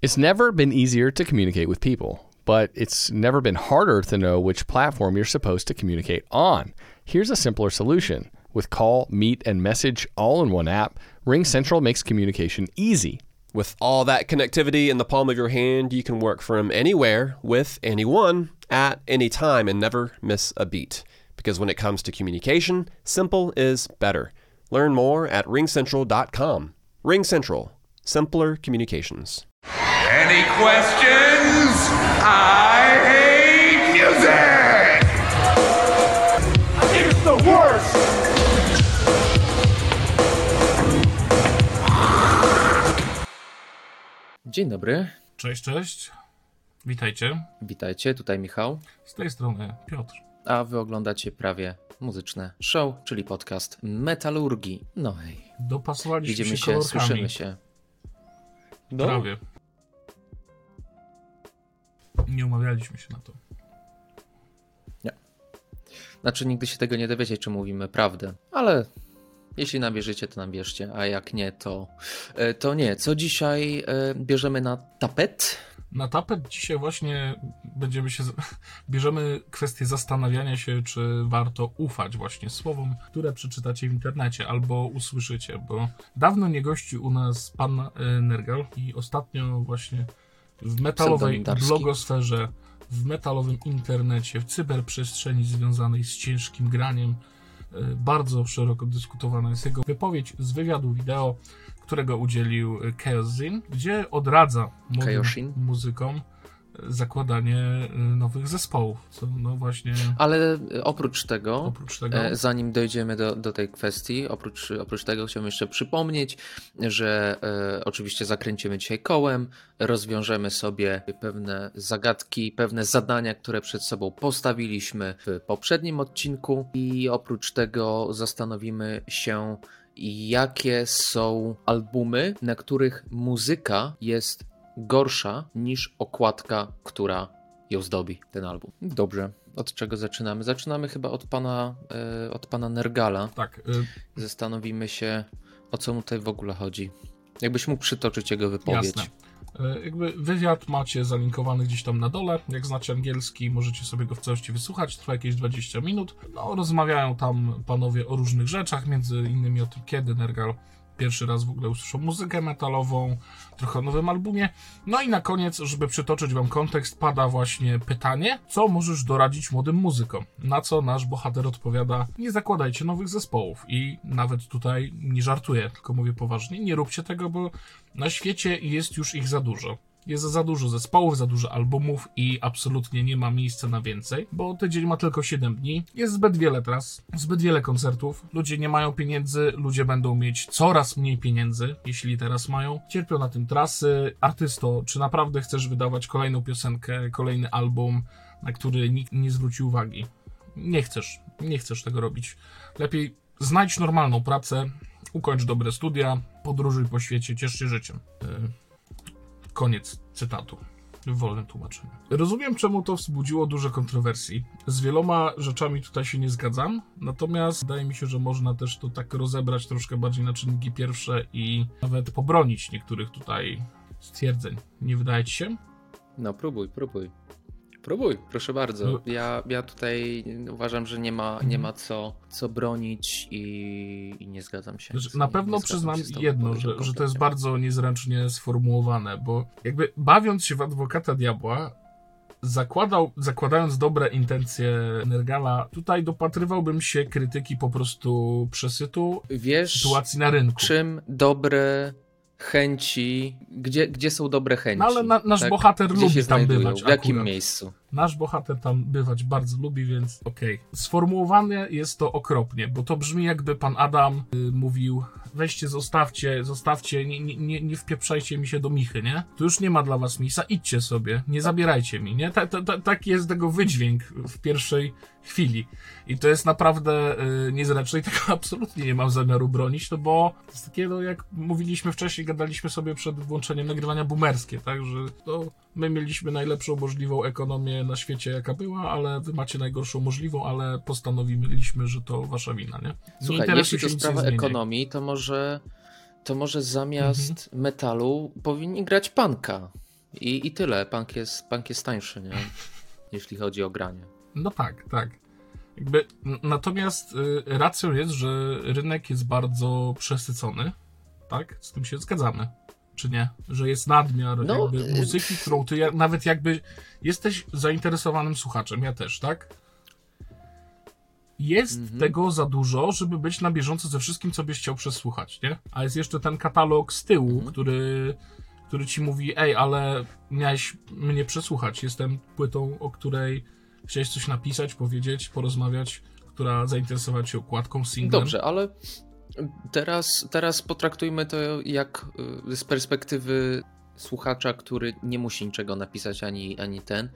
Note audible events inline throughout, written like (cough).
It's never been easier to communicate with people, but it's never been harder to know which platform you're supposed to communicate on. Here's a simpler solution. With call, meet, and message all in one app, RingCentral makes communication easy. With all that connectivity in the palm of your hand, you can work from anywhere with anyone at any time and never miss a beat. Because when it comes to communication, simple is better. Learn more at ringcentral.com. RingCentral, simpler communications. Any questions? I hate music! It's the worst! Dzień dobry, Cześć, cześć. Witajcie. witajcie, tutaj Michał, Z tej strony Piotr. a wy oglądacie prawie muzyczne show, czyli podcast Metalurgii. No hej, Dopasowaliśmy widzimy się, się, kolorkami. słyszymy się. No, Prawie. Nie umawialiśmy się na to. Znaczy nigdy się tego nie dowiecie, czy mówimy prawdę, ale jeśli nam wierzycie, to nam wierzcie, a jak nie, to, e, to nie. Co dzisiaj e, bierzemy na tapet? Na tapet dzisiaj właśnie będziemy się. (laughs) Bierzemy kwestię zastanawiania się, czy warto ufać właśnie słowom, które przeczytacie w internecie albo usłyszycie, bo dawno nie gościł u nas pan e, Nergal i ostatnio właśnie w metalowej blogosferze, w metalowym internecie, w cyberprzestrzeni związanej z ciężkim graniem, e, bardzo szeroko dyskutowana jest jego wypowiedź z wywiadu wideo, którego udzielił e, Chaos Zin, gdzie odradza młodym Chaosin? muzykom e, zakładanie e, nowych zespołów. Co no właśnie Ale e, oprócz tego, oprócz tego. E, Zanim dojdziemy do, do tej kwestii, oprócz, oprócz tego chciałbym jeszcze przypomnieć, że e, oczywiście zakręcimy dzisiaj kołem, rozwiążemy sobie pewne zagadki, pewne zadania, które przed sobą postawiliśmy w poprzednim odcinku i oprócz tego zastanowimy się, jakie są albumy, na których muzyka jest gorsza niż okładka, która ją zdobi, ten album. Dobrze. Od czego zaczynamy? Zaczynamy chyba od pana, e, od pana Nergala. tak, e, Zastanowimy się, o co mu tutaj w ogóle chodzi. Jakbyś mógł przytoczyć jego wypowiedź. Jasne. E, Jakby wywiad macie zalinkowany gdzieś tam na dole. Jak znacie angielski, możecie sobie go w całości wysłuchać. Trwa jakieś 20 minut. No, rozmawiają tam panowie o różnych rzeczach, między innymi o tym, kiedy Nergal pierwszy raz w ogóle usłyszał muzykę metalową, trochę o nowym albumie. No i na koniec, żeby przytoczyć wam kontekst, pada właśnie pytanie, co możesz doradzić młodym muzykom? Na co nasz bohater odpowiada, nie zakładajcie nowych zespołów. I nawet tutaj nie żartuję, tylko mówię poważnie, nie róbcie tego, bo na świecie jest już ich za dużo. Jest za dużo zespołów, za dużo albumów i absolutnie nie ma miejsca na więcej, bo tydzień ma tylko 7 dni. Jest zbyt wiele tras, zbyt wiele koncertów. Ludzie nie mają pieniędzy, ludzie będą mieć coraz mniej pieniędzy, jeśli teraz mają. Cierpią na tym trasy. Artysto, czy naprawdę chcesz wydawać kolejną piosenkę, kolejny album, na który nikt nie zwróci uwagi? Nie chcesz, nie chcesz tego robić. Lepiej znajdź normalną pracę, ukończ dobre studia, podróżuj po świecie, ciesz się życiem. Koniec cytatu. W wolnym tłumaczeniu. Rozumiem, czemu to wzbudziło dużo kontrowersji. Z wieloma rzeczami tutaj się nie zgadzam, natomiast wydaje mi się, że można też to tak rozebrać troszkę bardziej na czynniki pierwsze i nawet pobronić niektórych tutaj stwierdzeń. Nie wydaje ci się? No próbuj, próbuj. Próbuj, proszę bardzo. No. Ja, ja tutaj uważam, że nie ma, nie ma co, co bronić i, i nie zgadzam się. Że z- Na nie pewno przyznam jedno, że, że to jest bardzo niezręcznie sformułowane, bo jakby bawiąc się w adwokata diabła, zakładał, zakładając dobre intencje Nergala, tutaj dopatrywałbym się krytyki po prostu przesytu Wiesz, sytuacji na rynku. czym dobre chęci, gdzie, gdzie są dobre chęci? No ale na, nasz tak? bohater Gdzie lubi się tam znajdują? bywać. W jakim akurat. miejscu? Nasz bohater tam bywać bardzo lubi, więc okej. Sformułowane jest to okropnie, bo to brzmi jakby pan Adam y, mówił weźcie, zostawcie, zostawcie, nie, nie, nie, wpieprzajcie mi się do michy, nie? Tu już nie ma dla was miejsca, idźcie sobie, nie zabierajcie mi, nie? Ta, ta, ta, taki jest tego wydźwięk w pierwszej chwili. I to jest naprawdę y, niezręczne i tego (laughs) absolutnie nie mam zamiaru bronić, no bo to jest takie, no jak mówiliśmy wcześniej, gadaliśmy sobie przed włączeniem nagrywania boomerskie, tak, że to my mieliśmy najlepszą możliwą ekonomię na świecie, jaka była, ale wy macie najgorszą możliwą, ale postanowiliśmy, że to wasza wina, nie? nie Słuchaj, interesuj jeśli to nie sprawa ekonomii, to może, to może zamiast Mhm. metalu powinni grać panka. I, I tyle. Punk jest, punk jest tańszy, nie? Jeśli chodzi o granie. No tak, tak. Jakby, natomiast y, racją jest, że rynek jest bardzo przesycony, tak? Z tym się zgadzamy, czy nie? Że jest nadmiar No, jakby y- muzyki, którą ty ja- nawet jakby jesteś zainteresowanym słuchaczem, ja też, tak? Jest Mhm. tego za dużo, żeby być na bieżąco ze wszystkim, co byś chciał przesłuchać, nie? A jest jeszcze ten katalog z tyłu, Mhm. który, który ci mówi, ej, ale miałeś mnie przesłuchać. Jestem płytą, o której chciałeś coś napisać, powiedzieć, porozmawiać, która zainteresowała cię okładką, singlem. Dobrze, ale teraz, teraz potraktujmy to jak y, z perspektywy słuchacza, który nie musi niczego napisać ani, ani ten.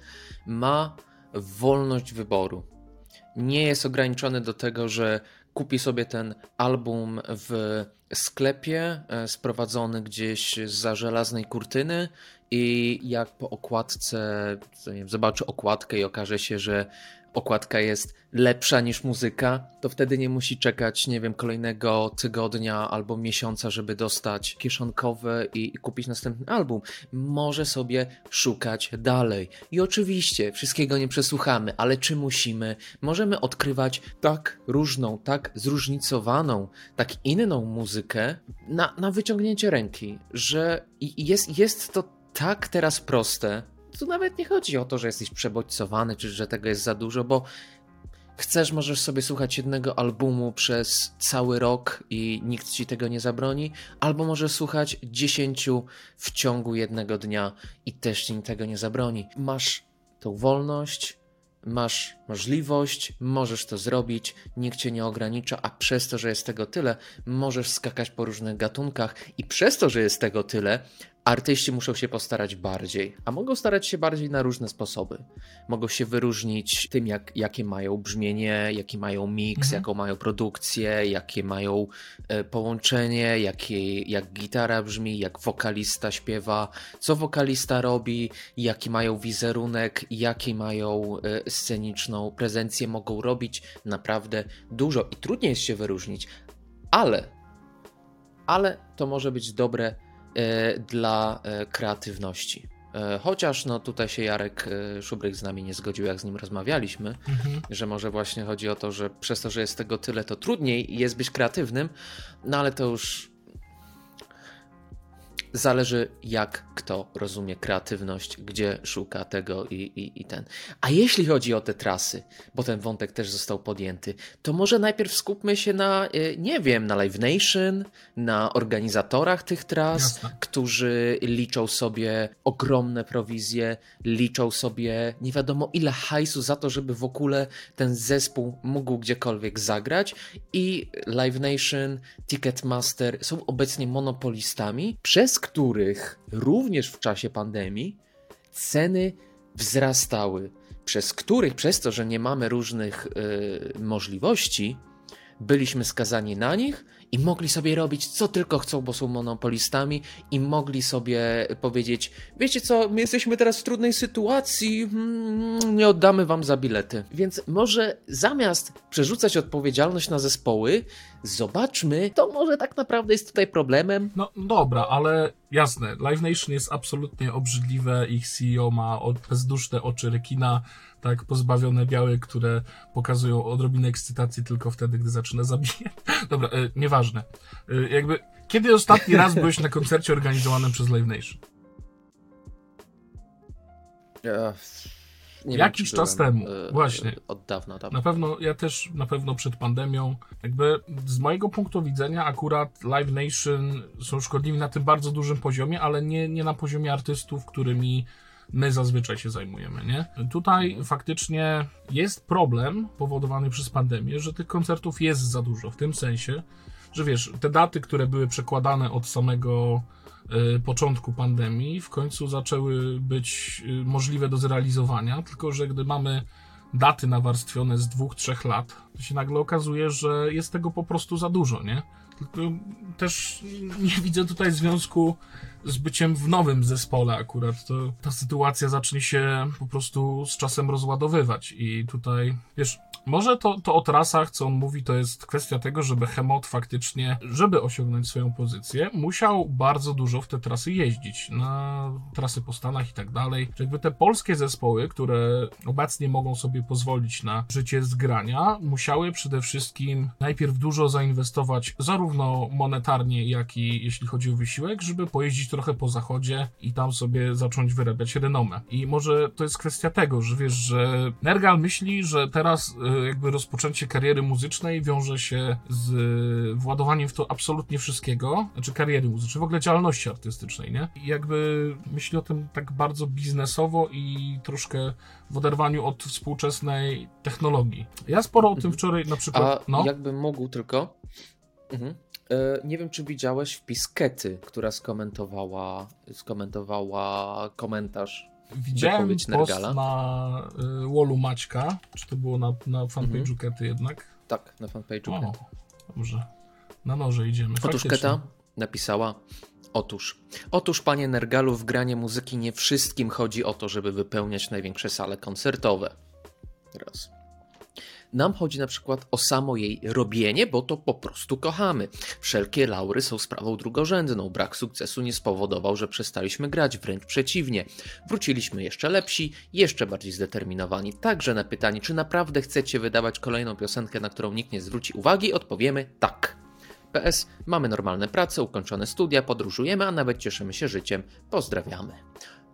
Ma wolność wyboru. Nie jest ograniczony do tego, że kupi sobie ten album w sklepie e, sprowadzony gdzieś za żelaznej kurtyny i jak po okładce, nie wiem, zobaczy okładkę i okaże się, że okładka jest lepsza niż muzyka, to wtedy nie musi czekać, nie wiem, kolejnego tygodnia albo miesiąca, żeby dostać kieszonkowe i, i kupić następny album. Może sobie szukać dalej. I oczywiście wszystkiego nie przesłuchamy, ale czy musimy? Możemy odkrywać tak różną, tak zróżnicowaną, tak inną muzykę na, na wyciągnięcie ręki, że jest, jest to tak teraz proste. Tu nawet nie chodzi o to, że jesteś przebodźcowany, czy że tego jest za dużo, bo chcesz, możesz sobie słuchać jednego albumu przez cały rok i nikt ci tego nie zabroni, albo możesz słuchać dziesięciu w ciągu jednego dnia i też ci tego nie zabroni. Masz tą wolność, masz możliwość, możesz to zrobić, nikt cię nie ogranicza, a przez to, że jest tego tyle, możesz skakać po różnych gatunkach i przez to, że jest tego tyle, artyści muszą się postarać bardziej, a mogą starać się bardziej na różne sposoby. Mogą się wyróżnić tym, jak, jakie mają brzmienie, jaki mają miks, Mhm. jaką mają produkcję, jakie mają e, połączenie, jakie, jak gitara brzmi, jak wokalista śpiewa, co wokalista robi, jaki mają wizerunek, jaki mają e, sceniczną prezencję, mogą robić naprawdę dużo i trudniej jest się wyróżnić, ale, ale to może być dobre dla e, kreatywności. E, Chociaż no tutaj się Jarek e, Szubryk z nami nie zgodził, jak z nim rozmawialiśmy, Mhm. że może właśnie chodzi o to, że przez to, że jest tego tyle, to trudniej jest być kreatywnym, no ale to już zależy jak kto rozumie kreatywność, gdzie szuka tego i, i, i ten. A jeśli chodzi o te trasy, bo ten wątek też został podjęty, to może najpierw skupmy się na, e, nie wiem, na Live Nation, na organizatorach tych tras, Jasne. którzy liczą sobie ogromne prowizje, liczą sobie nie wiadomo ile hajsu za to, żeby w ogóle ten zespół mógł gdziekolwiek zagrać i Live Nation, Ticketmaster są obecnie monopolistami, przez których również w czasie pandemii ceny wzrastały, przez których, przez to, że nie mamy różnych y, możliwości, byliśmy skazani na nich i mogli sobie robić co tylko chcą, bo są monopolistami i mogli sobie powiedzieć, wiecie co, my jesteśmy teraz w trudnej sytuacji, mm, nie oddamy wam za bilety. Więc może zamiast przerzucać odpowiedzialność na zespoły, zobaczmy, to może tak naprawdę jest tutaj problemem. No dobra, ale jasne, Live Nation jest absolutnie obrzydliwe, ich CEO ma bezduszne oczy rekina, tak pozbawione białe, które pokazują odrobinę ekscytacji tylko wtedy, gdy zaczyna zabijać. (laughs) Dobra, e, nieważne. E, jakby, kiedy ostatni raz byłeś na koncercie organizowanym przez Live Nation? Nie Jakiś czy czas byłem, temu, e, właśnie. Od dawna tam. Na pewno, ja też na pewno przed pandemią, jakby z mojego punktu widzenia akurat Live Nation są szkodliwi na tym bardzo dużym poziomie, ale nie, nie na poziomie artystów, którymi my zazwyczaj się zajmujemy, nie? Tutaj faktycznie jest problem powodowany przez pandemię, że tych koncertów jest za dużo, w tym sensie, że wiesz, te daty, które były przekładane od samego y, początku pandemii, w końcu zaczęły być y, możliwe do zrealizowania, tylko że gdy mamy daty nawarstwione z dwóch, trzech lat, to się nagle okazuje, że jest tego po prostu za dużo, nie? Tylko też nie widzę tutaj związku z byciem w nowym zespole akurat. To ta sytuacja zacznie się po prostu z czasem rozładowywać i tutaj, wiesz, Może to, to o trasach, co on mówi, to jest kwestia tego, że Behemoth faktycznie, żeby osiągnąć swoją pozycję, musiał bardzo dużo w te trasy jeździć, na trasy po Stanach i tak dalej. Że Jakby te polskie zespoły, które obecnie mogą sobie pozwolić na życie z grania, musiały przede wszystkim najpierw dużo zainwestować zarówno monetarnie, jak i jeśli chodzi o wysiłek, żeby pojeździć trochę po zachodzie i tam sobie zacząć wyrabiać renomę. I może to jest kwestia tego, że wiesz, że Nergal myśli, że teraz e, jakby rozpoczęcie kariery muzycznej wiąże się z władowaniem w to absolutnie wszystkiego, znaczy kariery muzycznej, w ogóle działalności artystycznej, nie? I jakby myśli o tym tak bardzo biznesowo i troszkę w oderwaniu od współczesnej technologii. Ja sporo o tym wczoraj na A przykład, no, jakbym mógł tylko. Mhm. E, Nie wiem, czy widziałeś wpis Kety, która skomentowała, skomentowała komentarz. Widziałem post na y, wallu Maćka, czy to było na, na fanpage'u Mhm. Kety jednak? Tak, na fanpage'u O, Kety. dobrze. Na noże idziemy. Otóż Faktycznie. Keta napisała: Otóż, otóż, panie Nergalu, w granie muzyki nie wszystkim chodzi o to, żeby wypełniać największe sale koncertowe. Raz. Nam chodzi na przykład o samo jej robienie, bo to po prostu kochamy. Wszelkie laury są sprawą drugorzędną. Brak sukcesu nie spowodował, że przestaliśmy grać, wręcz przeciwnie. Wróciliśmy jeszcze lepsi, jeszcze bardziej zdeterminowani. Także na pytanie, czy naprawdę chcecie wydawać kolejną piosenkę, na którą nikt nie zwróci uwagi, odpowiemy tak. PS, mamy normalne prace, ukończone studia, podróżujemy, a nawet cieszymy się życiem. Pozdrawiamy.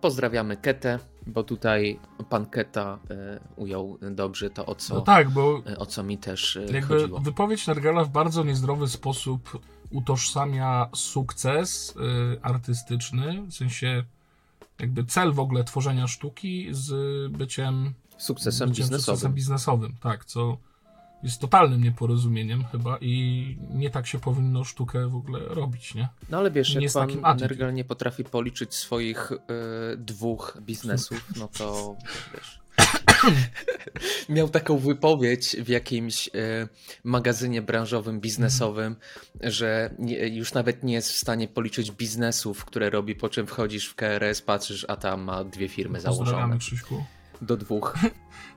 Pozdrawiamy Ketę, bo tutaj pan Keta e, ujął dobrze to, o co, No tak, bo e, o co mi też e, jakby chodziło. wypowiedź Nergala w bardzo niezdrowy sposób utożsamia sukces artystyczny, w sensie jakby cel w ogóle tworzenia sztuki z byciem, Sukcesem byciem biznesowym. sukcesem biznesowym, tak, co jest totalnym nieporozumieniem chyba i nie tak się powinno sztukę w ogóle robić, nie? No ale wiesz, nie jak pan. Nergal nie potrafi policzyć swoich e, dwóch biznesów, no to wiesz. (coughs) Miał taką wypowiedź w jakimś e, magazynie branżowym, biznesowym, że nie, już nawet nie jest w stanie policzyć biznesów, które robi, po czym wchodzisz w KRS, patrzysz, a tam ma dwie firmy założone. Do dwóch.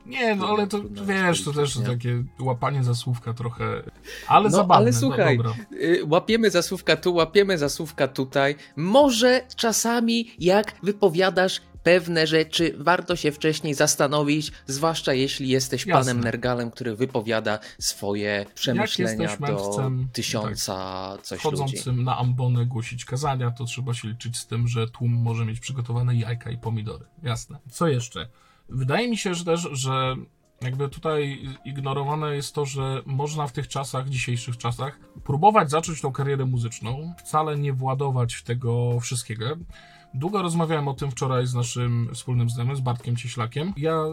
Nie, no ale to wiesz, to też takie łapanie za słówka trochę, ale No, zabawne. ale no słuchaj, dobra. y, łapiemy zasłówka tu, łapiemy zasłówka tutaj. Może czasami jak wypowiadasz pewne rzeczy, warto się wcześniej zastanowić, zwłaszcza jeśli jesteś Jasne. panem Nergalem, który wypowiada swoje przemyślenia do mędrcem, tysiąca coś ludzi. wchodzącym na ambonę głosić kazania, to trzeba się liczyć z tym, że tłum może mieć przygotowane jajka i pomidory. Jasne. Co jeszcze? Wydaje mi się że też, że jakby tutaj ignorowane jest to, że można w tych czasach, dzisiejszych czasach, próbować zacząć tą karierę muzyczną, wcale nie władować w tego wszystkiego. Długo rozmawiałem o tym wczoraj z naszym wspólnym znajomym, z Bartkiem Cieślakiem. Ja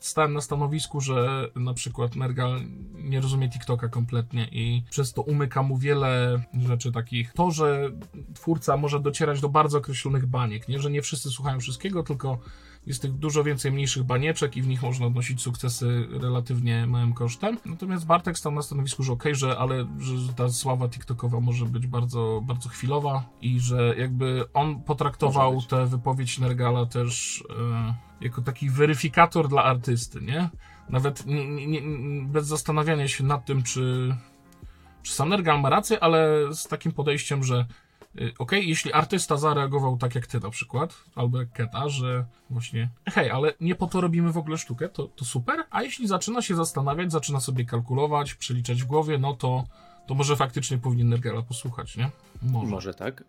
stałem na stanowisku, że na przykład Nergal nie rozumie TikToka kompletnie i przez to umyka mu wiele rzeczy takich. To, że twórca może docierać do bardzo określonych baniek, nie? Że nie wszyscy słuchają wszystkiego, tylko jest tych dużo więcej mniejszych banieczek i w nich można odnosić sukcesy relatywnie małym kosztem. Natomiast Bartek stał na stanowisku, że okej, że ale że ta sława TikTokowa może być bardzo, bardzo chwilowa i że jakby on potraktował tę wypowiedź Nergala też e, jako taki weryfikator dla artysty, nie? Nawet nie, nie, bez zastanawiania się nad tym, czy, czy sam Nergal ma rację, ale z takim podejściem, że y, okej, jeśli artysta zareagował tak jak ty na przykład, albo jak Keta, że właśnie hej, ale nie po to robimy w ogóle sztukę, to, to super, a jeśli zaczyna się zastanawiać, zaczyna sobie kalkulować, przeliczać w głowie, no to, to może faktycznie powinien Nergala posłuchać, nie? Może. Może tak.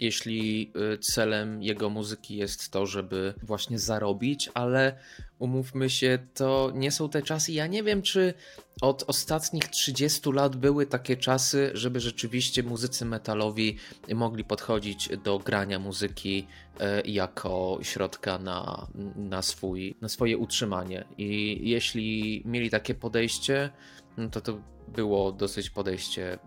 Jeśli y, celem jego muzyki jest to, żeby właśnie zarobić, ale umówmy się, to nie są te czasy. Ja nie wiem, czy od ostatnich 30 lat były takie czasy, żeby rzeczywiście muzycy metalowi mogli podchodzić do grania muzyki e, jako środka na, na, swój, na swoje utrzymanie. I jeśli mieli takie podejście, no to to było dosyć podejście.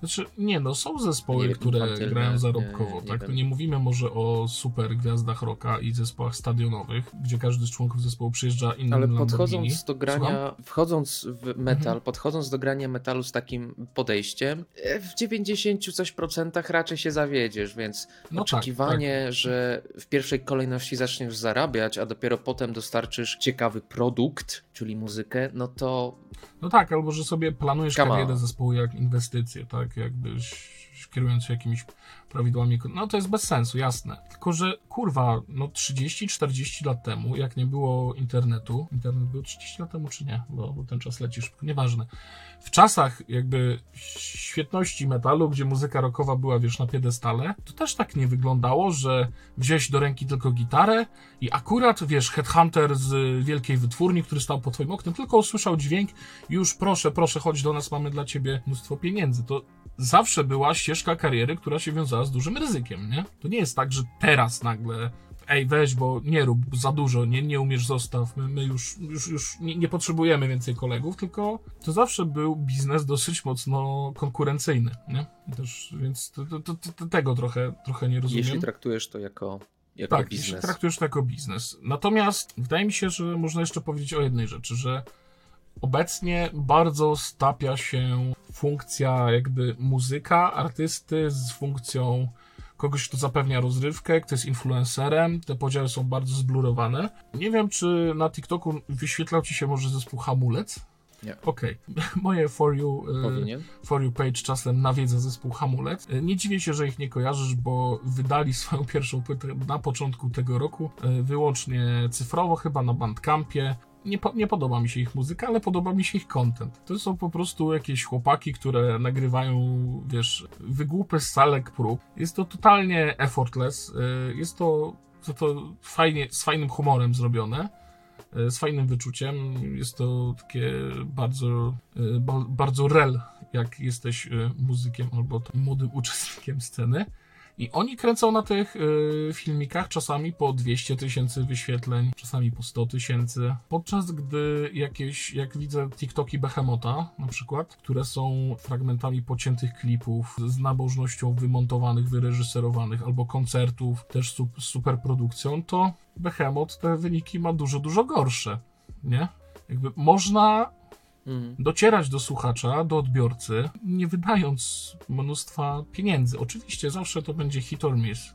Znaczy, nie no, są zespoły, Nie które grają zarobkowo, nie- nie tak? wiem. Tu nie mówimy może o super gwiazdach rocka i zespołach stadionowych, gdzie każdy z członków zespołu przyjeżdża innym Ale podchodząc do grania, Słucham? wchodząc w metal, Mhm. podchodząc do grania metalu z takim podejściem, e, w 90 coś procentach raczej się zawiedziesz, więc No tak, oczekiwanie, tak. że w pierwszej kolejności zaczniesz zarabiać, a dopiero potem dostarczysz ciekawy produkt, czyli muzykę, no to No tak, albo że sobie planujesz Come karierę on. zespołu jak inwestycję, tak? Jakbyś kierując się jakimiś prawidłami. No to jest bez sensu, jasne. Tylko, że kurwa, no 30-40 lat temu, jak nie było internetu, internet był 30 lat temu czy nie? Bo, bo ten czas leci szybko, nieważne. W czasach jakby świetności metalu, gdzie muzyka rockowa była, wiesz, na piedestale, to też tak nie wyglądało, że wziąłeś do ręki tylko gitarę i akurat, wiesz, headhunter z wielkiej wytwórni, który stał pod twoim oknem, tylko usłyszał dźwięk już proszę, proszę, chodź do nas, mamy dla ciebie mnóstwo pieniędzy. To zawsze była ścieżka kariery, która się wiązała z dużym ryzykiem, nie? To nie jest tak, że teraz nagle ej, weź, bo nie rób za dużo, nie, nie umiesz, zostaw, my, my już, już, już nie, nie potrzebujemy więcej kolegów, tylko to zawsze był biznes dosyć mocno konkurencyjny, nie? Też, więc to, to, to, tego trochę, trochę nie rozumiem. jeśli traktujesz to jako, jako Tak, jeśli biznes. traktujesz to jako biznes. Natomiast wydaje mi się, że można jeszcze powiedzieć o jednej rzeczy, że obecnie bardzo stapia się funkcja jakby muzyka, artysty z funkcją kogoś, kto zapewnia rozrywkę, kto jest influencerem. Te podziały są bardzo zblurowane. Nie wiem, czy na TikToku wyświetlał ci się może zespół Hamulec? Nie. Okej. (laughs) Moje For You Powinien. For You page czasem nawiedza zespół Hamulec. E, Nie dziwię się, że ich nie kojarzysz, bo wydali (laughs) swoją pierwszą płytę na początku tego roku, e, wyłącznie cyfrowo, chyba na Bandcampie. Nie, po, nie podoba mi się ich muzyka, ale podoba mi się ich content. To są po prostu jakieś chłopaki, które nagrywają, wiesz, wygłupy z salek prób. Jest to totalnie effortless. e, Jest to, to, to fajnie, z fajnym humorem zrobione e, z fajnym wyczuciem. Jest to takie bardzo, e, ba, bardzo rel, jak jesteś muzykiem albo młodym uczestnikiem sceny. I oni kręcą na tych e, filmikach czasami po 200 tysięcy wyświetleń, czasami po 100 tysięcy. Podczas gdy jakieś, jak widzę TikToki Behemota na przykład, które są fragmentami pociętych klipów z nabożnością wymontowanych, wyreżyserowanych, albo koncertów też z superprodukcją, to Behemoth te wyniki ma dużo, dużo gorsze, nie? Jakby można Mhm. docierać do słuchacza, do odbiorcy, nie wydając mnóstwa pieniędzy. Oczywiście zawsze to będzie hit or miss.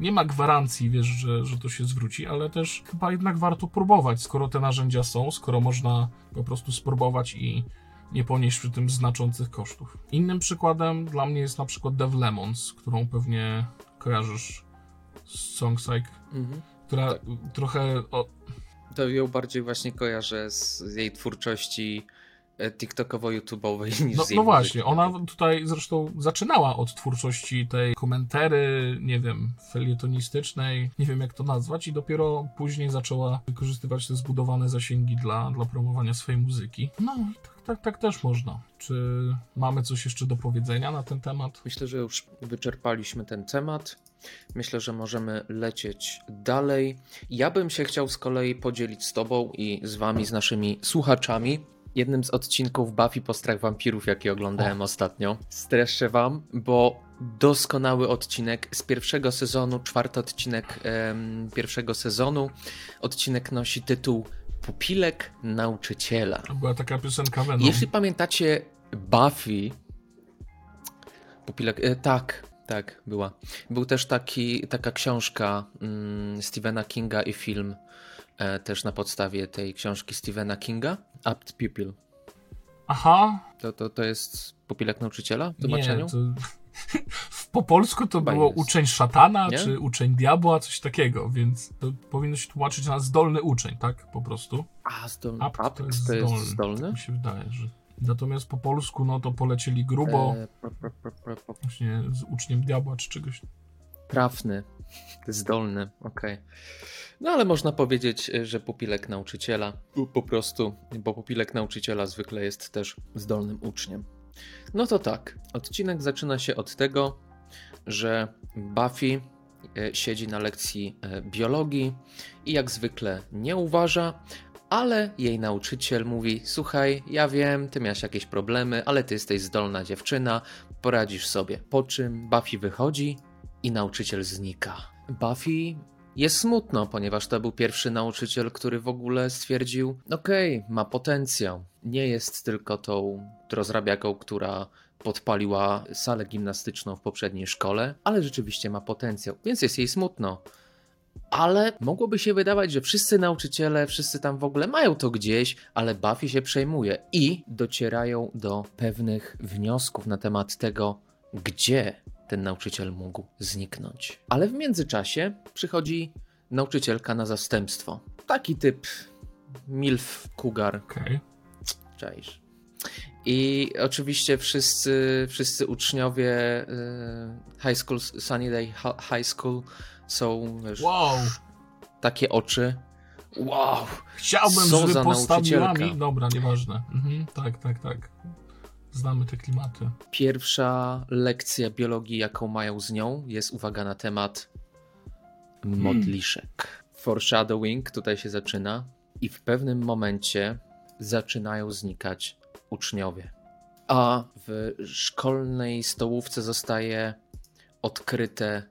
Nie ma gwarancji, wiesz, że, że to się zwróci, ale też chyba jednak warto próbować, skoro te narzędzia są, skoro można po prostu spróbować i nie ponieść przy tym znaczących kosztów. Innym przykładem dla mnie jest na przykład Dev Lemons, którą pewnie kojarzysz z Songpsyche, Mhm. która trochę o, To ją bardziej właśnie kojarzę z jej twórczości TikTokowo-YouTube'owej niż No, no właśnie, ona tutaj zresztą zaczynała od twórczości tej komentary, nie wiem, felietonistycznej, nie wiem jak to nazwać, i dopiero później zaczęła wykorzystywać te zbudowane zasięgi dla, dla promowania swojej muzyki. No, tak, tak, tak też można. Czy mamy coś jeszcze do powiedzenia na ten temat? Myślę, że już wyczerpaliśmy ten temat. Myślę, że możemy lecieć dalej. Ja bym się chciał z kolei podzielić z Tobą i z Wami, z naszymi słuchaczami. Jednym z odcinków Buffy po strach wampirów, jaki oglądałem ostatnio. Streszczę Wam, bo doskonały odcinek z pierwszego sezonu, czwarty odcinek em, pierwszego sezonu. Odcinek nosi tytuł Pupilek nauczyciela. To była taka piosenka Venom. Jeśli pamiętacie Buffy, Pupilek, e, tak, tak, była. Był też taki, taka książka mm, Stephena Kinga i film e, też na podstawie tej książki Stephena Kinga, Apt Pupil. Aha, To, to, to jest Pupilek nauczyciela w nie, tłumaczeniu? to... (laughs) Po polsku to Chyba było jest. uczeń szatana, Nie? czy uczeń diabła, coś takiego, więc to powinno się tłumaczyć na zdolny uczeń, tak? Po prostu. A, zdolny. Apt Apt to jest to jest zdolny. zdolny? Tak mi się wydaje, że. Natomiast po polsku, no to polecieli grubo, E, pro. właśnie z uczniem diabła czy czegoś. Trafny, zdolny, okej. No ale można powiedzieć, że pupilek nauczyciela po- prostu, bo pupilek nauczyciela zwykle jest też zdolnym uczniem. No to tak, odcinek zaczyna się od tego, że Buffy e, siedzi na lekcji e, biologii i jak zwykle nie uważa, ale jej nauczyciel mówi: Słuchaj, ja wiem, ty miałaś jakieś problemy, ale ty jesteś zdolna dziewczyna, poradzisz sobie. Po czym Buffy wychodzi i nauczyciel znika. Buffy jest smutno, ponieważ to był pierwszy nauczyciel, który w ogóle stwierdził: Okej, ma potencjał. Nie jest tylko tą rozrabiaką, która podpaliła salę gimnastyczną w poprzedniej szkole, ale rzeczywiście ma potencjał, więc jest jej smutno. Ale mogłoby się wydawać, że wszyscy nauczyciele, wszyscy tam w ogóle mają to gdzieś, ale Buffy się przejmuje i docierają do pewnych wniosków na temat tego, gdzie ten nauczyciel mógł zniknąć. Ale w międzyczasie przychodzi nauczycielka na zastępstwo. Taki typ MILF Cougar, Okej. czaisz. I oczywiście wszyscy, wszyscy uczniowie y, High School, Sunnydale Ha- High School są Wow. takie oczy. Wow! Chciałbym, Co żeby za mi... Dobra, nieważne. Mhm, tak, tak, tak. Znamy te klimaty. Pierwsza lekcja biologii, jaką mają z nią, jest uwaga na temat modliszek. Foreshadowing tutaj się zaczyna i w pewnym momencie zaczynają znikać uczniowie. A w szkolnej stołówce zostaje odkryte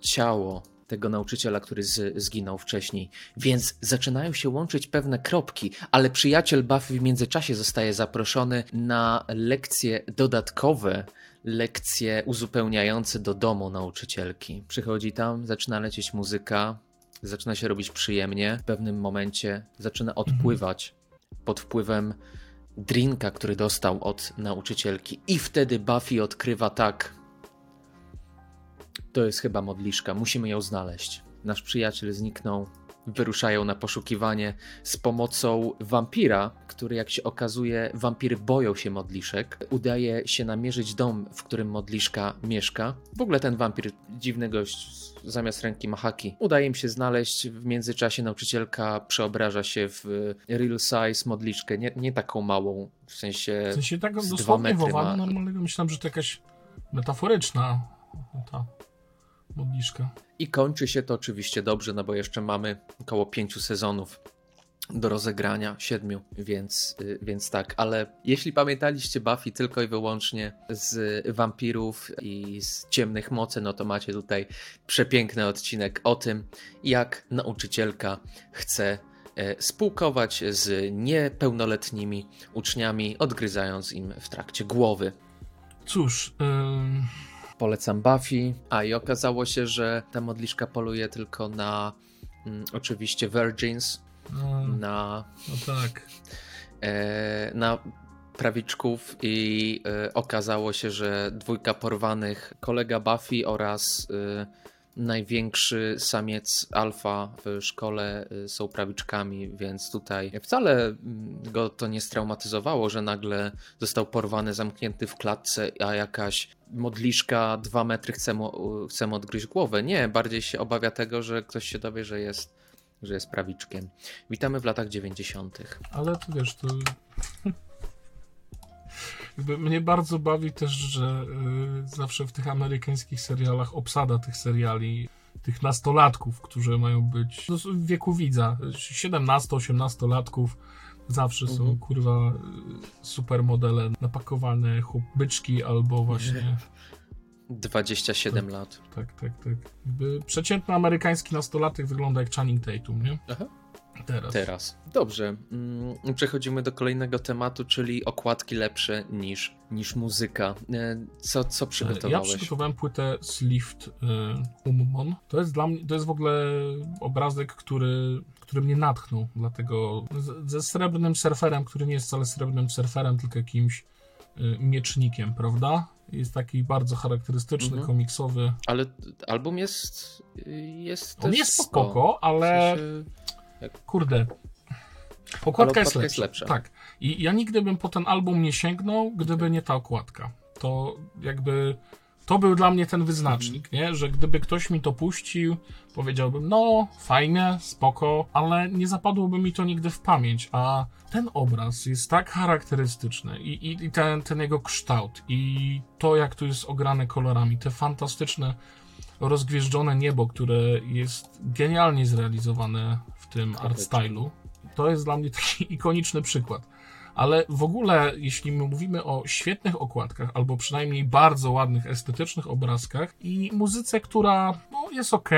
ciało tego nauczyciela, który z, zginął wcześniej. Więc zaczynają się łączyć pewne kropki, ale przyjaciel Buffy w międzyczasie zostaje zaproszony na lekcje dodatkowe, lekcje uzupełniające do domu nauczycielki. Przychodzi tam, zaczyna lecieć muzyka, zaczyna się robić przyjemnie. W pewnym momencie zaczyna odpływać pod wpływem drinka, który dostał od nauczycielki. I wtedy Buffy odkrywa tak. To jest chyba modliszka, musimy ją znaleźć. Nasz przyjaciel zniknął. Wyruszają na poszukiwanie z pomocą wampira, który, jak się okazuje, wampiry boją się modliszek. Udaje się namierzyć dom, w którym modliszka mieszka. W ogóle ten wampir, dziwny gość, zamiast ręki ma haki. Udaje im się znaleźć. W międzyczasie nauczycielka przeobraża się w real size modliszkę, nie, nie taką małą, w sensie. W sensie tak dwa dosłownie ma. normalnego. Myślałem, że to jakaś metaforyczna ta modliszka. I kończy się to oczywiście dobrze, no bo jeszcze mamy około pięciu sezonów do rozegrania, siedmiu, więc, y, więc tak. Ale jeśli pamiętaliście Buffy tylko i wyłącznie z wampirów i z ciemnych mocy, no to macie tutaj przepiękny odcinek o tym, jak nauczycielka chce e, spółkować z niepełnoletnimi uczniami, odgryzając im w trakcie głowy. Cóż, ym, Polecam Buffy. A i okazało się, że ta modliszka poluje tylko na mm, oczywiście Virgins, no, na, no tak. e, na prawiczków i e, okazało się, że dwójka porwanych, kolega Buffy oraz e, największy samiec alfa w szkole e, są prawiczkami, więc tutaj wcale mm, go to nie straumatyzowało, że nagle został porwany, zamknięty w klatce, a jakaś modliszka dwa metry chce mu, chce mu odgryźć głowę. Nie, bardziej się obawia tego, że ktoś się dowie, że jest, że jest prawiczkiem. Witamy w latach 90. Ale to wiesz, to. (laughs) Mnie bardzo bawi też, że y, zawsze w tych amerykańskich serialach obsada tych seriali, tych nastolatków, którzy mają być no, w wieku widza, 17-18 latków. Zawsze są Mhm. kurwa y, supermodele napakowane chłop byczki albo właśnie. (laughs) 27 lat. Tak, tak, tak. Jakby przeciętny amerykański nastolatek wygląda jak Channing Tatum, nie? Aha. Teraz. Teraz. Dobrze. mm, Przechodzimy do kolejnego tematu, czyli okładki lepsze niż, niż muzyka. E, Co, co Ja przygotowałeś? przygotowałem płytę Slift y, Ummon. To jest dla mnie, to jest w ogóle obrazek, który, który mnie natchnął, dlatego ze srebrnym surferem, który nie jest wcale srebrnym surferem, tylko jakimś y, miecznikiem, prawda? Jest taki bardzo charakterystyczny, Mhm. komiksowy. Ale album jest. jest On też jest spoko, W ale sensie, kurde. Okładka jest jest lepsza. Tak. I ja nigdy bym po ten album nie sięgnął, gdyby nie ta okładka. To jakby. To był dla mnie ten wyznacznik, nie? Że gdyby ktoś mi to puścił, powiedziałbym, no, fajnie, spoko, ale nie zapadłoby mi to nigdy w pamięć. A ten obraz jest tak charakterystyczny i, i, i ten, ten jego kształt, i to, jak tu jest ograne kolorami, te fantastyczne rozgwieżdżone niebo, które jest genialnie zrealizowane tym art stylu. To jest dla mnie taki (laughs) ikoniczny przykład. Ale w ogóle, jeśli my mówimy o świetnych okładkach, albo przynajmniej bardzo ładnych, estetycznych obrazkach i muzyce, która no, jest ok,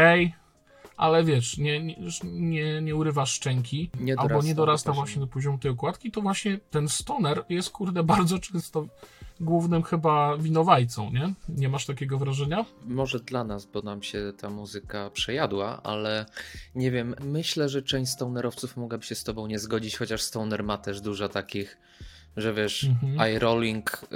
ale wiesz, nie, nie, nie, nie urywasz szczęki, Nie albo dorasta nie do dorasta właśnie do poziomu tej okładki, to właśnie ten stoner jest, kurde, (laughs) bardzo często głównym chyba winowajcą, nie? Nie masz takiego wrażenia? Może dla nas, bo nam się ta muzyka przejadła, ale nie wiem, myślę, że część stonerowców mogłaby się z tobą nie zgodzić, chociaż stoner ma też dużo takich, że wiesz, Mhm. eye rolling e,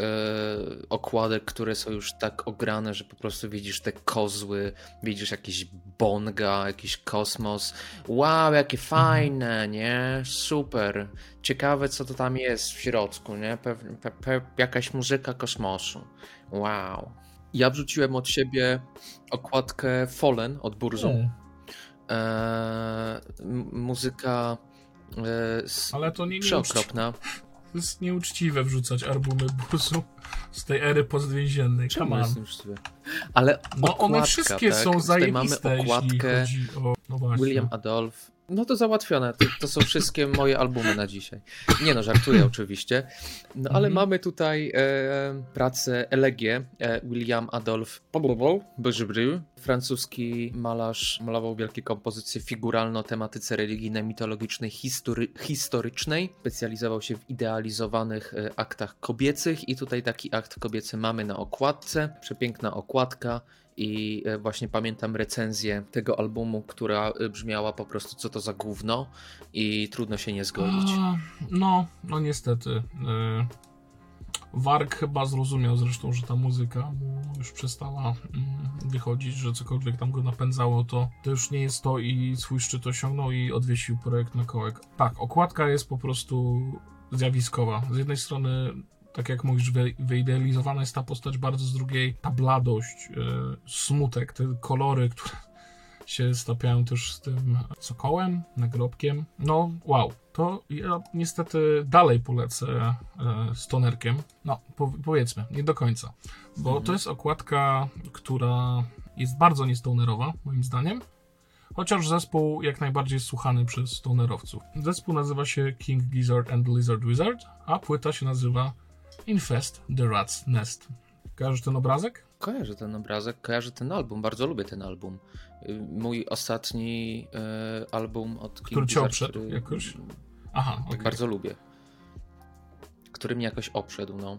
okładek, które są już tak ograne, że po prostu widzisz te kozły, widzisz jakieś bonga, jakiś kosmos. Wow, jakie fajne, nie? Super. Ciekawe, co to tam jest w środku, nie? Pewnie pe, pe, jakaś muzyka kosmosu. Wow. Ja wrzuciłem od siebie okładkę Fallen od Burzą. Eee, m- muzyka e, Ale to nie, nie przeokropna. To jest nieuczciwe wrzucać albumy Buzu z tej ery postwięziennej. Czemu jest nieuczciwe? Ale No one okładka, wszystkie tak? są Tutaj mamy zajebiste, okładkę o... No. William Adolf. No to załatwione. To, to są wszystkie moje albumy na dzisiaj. Nie no, żartuję oczywiście. No ale Mhm. mamy tutaj e, pracę Elegię e, William Adolf Bejbry. Francuski malarz malował wielkie kompozycje figuralne o tematyce religijnej, mitologicznej, history, historycznej. Specjalizował się w idealizowanych e, aktach kobiecych i tutaj taki akt kobiecy mamy na okładce. Przepiękna okładka. I e, właśnie pamiętam recenzję tego albumu, która e, brzmiała po prostu co to za gówno i trudno się nie zgodzić. No, no niestety. y, Warg chyba zrozumiał zresztą, że ta muzyka mu już przestała mm, wychodzić, że cokolwiek tam go napędzało, to, to już nie jest to i swój szczyt osiągnął i odwiesił projekt na kołek. Tak, okładka jest po prostu zjawiskowa. Z jednej strony, tak jak mówisz, wy, wyidealizowana jest ta postać, bardzo z drugiej ta bladość, y, smutek, te kolory, które się stapiają też z tym sokołem, nagrobkiem. No, wow. To ja niestety dalej polecę e, stonerkiem. No, po, powiedzmy, nie do końca. Bo to jest okładka, która jest bardzo niestonerowa, moim zdaniem. Chociaż zespół jak najbardziej jest słuchany przez stonerowców. Zespół nazywa się King Gizzard and Lizard Wizard, a płyta się nazywa Infest the Rat's Nest. Kojarzysz ten obrazek? Kojarzę ten obrazek, kojarzę ten album, bardzo lubię ten album. Y, Mój ostatni e, album od King Który cię obszedł który- jakoś? Aha, Tak okej. bardzo lubię. Który mnie jakoś obszedł, no.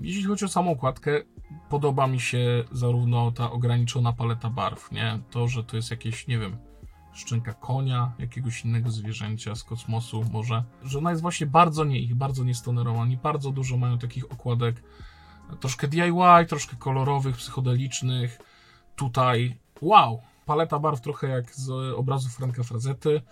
Jeśli chodzi o samą okładkę, podoba mi się zarówno ta ograniczona paleta barw, nie? To, że to jest jakieś, nie wiem, szczęka konia, jakiegoś innego zwierzęcia z kosmosu może, że ona jest właśnie bardzo nie ich, bardzo niestonerowa. Oni bardzo dużo mają takich okładek, troszkę DIY, troszkę kolorowych, psychodelicznych. Tutaj, wow, paleta barw trochę jak z obrazu Franka Frazety,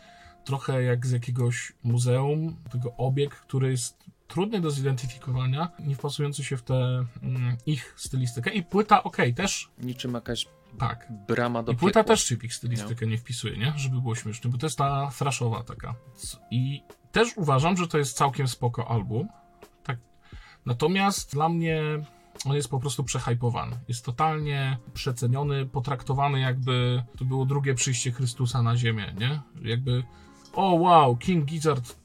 trochę jak z jakiegoś muzeum, tego obieg, który jest trudny do zidentyfikowania, nie wpasujący się w tę mm, ich stylistykę. I płyta, okej, też Niczym jakaś tak. brama do I płyta piekła. też się w ich stylistykę nie wpisuje, nie? Żeby było śmieszne, bo to jest ta thrashowa taka. I też uważam, że to jest całkiem spoko album. Tak. Natomiast dla mnie on jest po prostu przehypowany. Jest totalnie przeceniony, potraktowany jakby to było drugie przyjście Chrystusa na ziemię, nie? Jakby o wow, King Gizzard,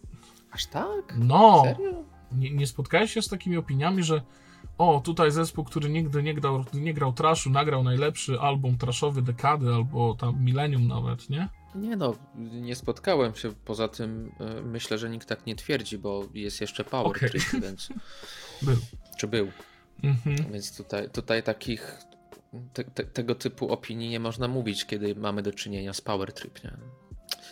Aż tak? no! Serio? Nie, nie spotkałeś się z takimi opiniami, że o, tutaj zespół, który nigdy nie grał, nie grał trashu, nagrał najlepszy album trashowy dekady, albo tam milenium nawet, nie? Nie no, nie spotkałem się. Poza tym e, myślę, że nikt tak nie twierdzi, bo jest jeszcze Power Okej. Trip, więc... (laughs) Był. Czy był? Mhm. Więc tutaj, tutaj takich te, te, tego typu opinii nie można mówić, kiedy mamy do czynienia z Power Trip, nie?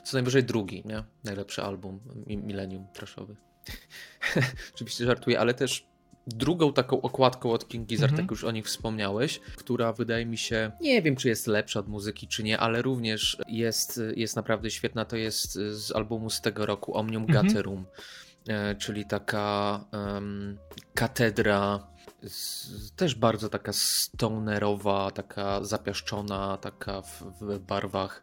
Co najwyżej drugi, nie? Najlepszy album Mi- Millennium Trashowy. (laughs) Oczywiście żartuję, ale też drugą taką okładką od King Gizzard, Mhm. jak już o nich wspomniałeś, która wydaje mi się, nie wiem czy jest lepsza od muzyki, czy nie, ale również jest, jest naprawdę świetna, to jest z albumu z tego roku Omnium Mhm. Gatherum, e, czyli taka em, katedra z, też bardzo taka stonerowa, taka zapiaszczona, taka w, w barwach